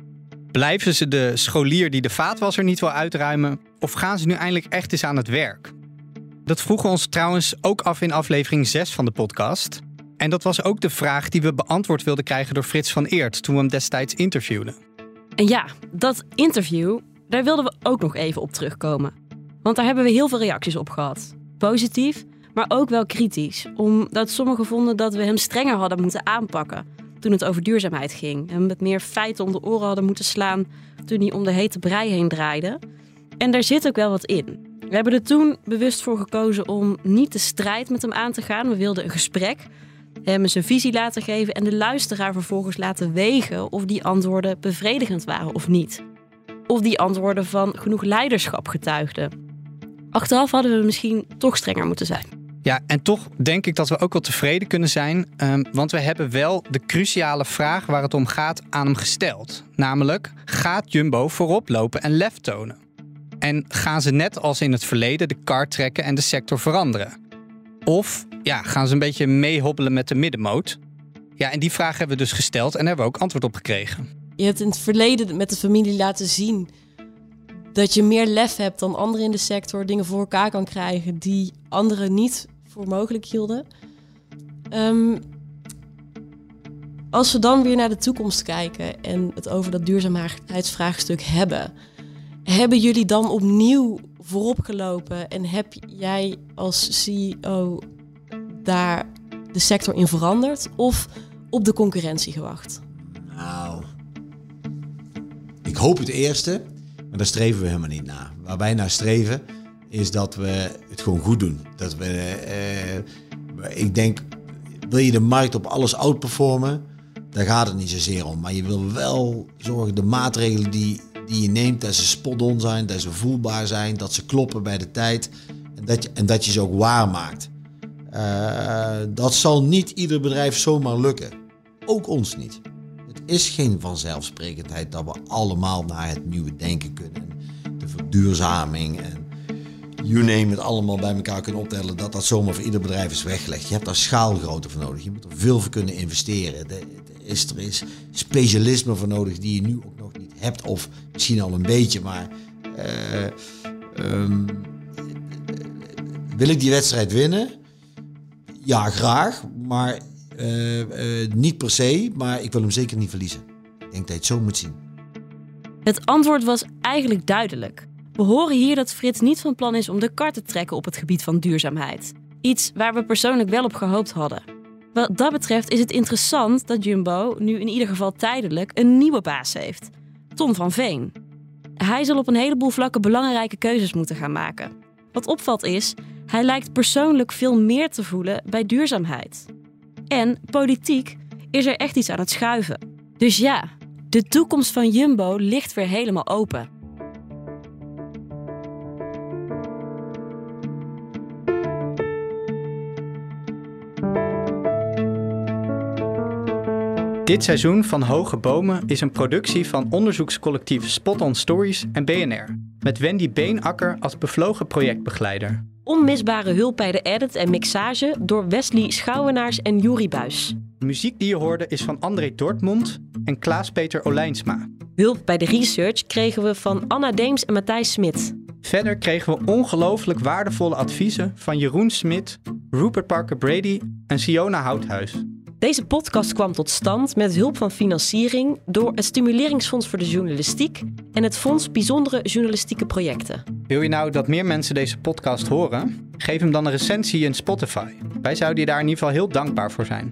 Blijven ze de scholier die de vaatwasser niet wil uitruimen? Of gaan ze nu eindelijk echt eens aan het werk? Dat vroegen we ons trouwens ook af in aflevering 6 van de podcast. En dat was ook de vraag die we beantwoord wilden krijgen door Frits van Eert toen we hem destijds interviewden. En ja, dat interview, daar wilden we ook nog even op terugkomen. Want daar hebben we heel veel reacties op gehad. Positief, maar ook wel kritisch. Omdat sommigen vonden dat we hem strenger hadden moeten aanpakken toen het over duurzaamheid ging. Hem met meer feiten om de oren hadden moeten slaan toen hij om de hete brei heen draaide. En daar zit ook wel wat in. We hebben er toen bewust voor gekozen om niet de strijd met hem aan te gaan. We wilden een gesprek, hem zijn visie laten geven en de luisteraar vervolgens laten wegen of die antwoorden bevredigend waren of niet. Of die antwoorden van genoeg leiderschap getuigden. Achteraf hadden we misschien toch strenger moeten zijn. Ja, en toch denk ik dat we ook wel tevreden kunnen zijn. Um, want we hebben wel de cruciale vraag waar het om gaat aan hem gesteld. Namelijk, gaat Jumbo voorop lopen en lef tonen? En gaan ze net als in het verleden de kar trekken en de sector veranderen? Of ja, gaan ze een beetje meehobbelen met de middenmoot? Ja, en die vraag hebben we dus gesteld en hebben we ook antwoord op gekregen. Je hebt in het verleden met de familie laten zien dat je meer lef hebt dan anderen in de sector, dingen voor elkaar kan krijgen die anderen niet voor mogelijk hielden. Um, als we dan weer naar de toekomst kijken en het over dat duurzaamheidsvraagstuk hebben, hebben jullie dan opnieuw voorop gelopen en heb jij als CEO daar de sector in veranderd of op de concurrentie gewacht? Nou, ik hoop het eerste. Maar daar streven we helemaal niet naar. Waar wij naar streven is dat we het gewoon goed doen. Dat we, eh, ik denk, wil je de markt op alles outperformen, daar gaat het niet zozeer om. Maar je wil wel zorgen, de maatregelen die, die je neemt, dat ze spot-on zijn, dat ze voelbaar zijn, dat ze kloppen bij de tijd en dat je, en dat je ze ook waarmaakt. Uh, dat zal niet ieder bedrijf zomaar lukken. Ook ons niet is geen vanzelfsprekendheid dat we allemaal naar het nieuwe denken kunnen. De verduurzaming en you name it allemaal bij elkaar kunnen optellen. Dat dat zomaar voor ieder bedrijf is weggelegd. Je hebt daar schaalgrootte voor nodig. Je moet er veel voor kunnen investeren. Er is, er is specialisme voor nodig die je nu ook nog niet hebt. Of misschien al een beetje, maar... Uh, um, wil ik die wedstrijd winnen? Ja, graag. Maar uh, niet per se, maar ik wil hem zeker niet verliezen. Ik denk dat je het zo moet zien. Het antwoord was eigenlijk duidelijk. We horen hier dat Frits niet van plan is om de kar te trekken op het gebied van duurzaamheid. Iets waar we persoonlijk wel op gehoopt hadden. Wat dat betreft is het interessant dat Jumbo nu in ieder geval tijdelijk een nieuwe baas heeft: Tom van Veen. Hij zal op een heleboel vlakken belangrijke keuzes moeten gaan maken. Wat opvalt is, hij lijkt persoonlijk veel meer te voelen bij duurzaamheid. En politiek is er echt iets aan het schuiven. Dus ja, de toekomst van Jumbo ligt weer helemaal open. Dit seizoen van Hoge Bomen is een productie van onderzoekscollectief Spot on Stories en BNR. Met Wendy Beenakker als bevlogen projectbegeleider. Onmisbare hulp bij de edit en mixage door Wesley Schouwenaars en Juri Buis. De muziek die je hoorde is van André Dortmund en Klaas-Peter Olijnsma. Hulp bij de research kregen we van Anna Deems en Matthijs Smit. Verder kregen we ongelooflijk waardevolle adviezen van Jeroen Smit, Rupert Parker Brady en Siona Houthuis. Deze podcast kwam tot stand met hulp van financiering door het Stimuleringsfonds voor de Journalistiek en het Fonds Bijzondere Journalistieke Projecten. Wil je nou dat meer mensen deze podcast horen? Geef hem dan een recensie in Spotify. Wij zouden je daar in ieder geval heel dankbaar voor zijn.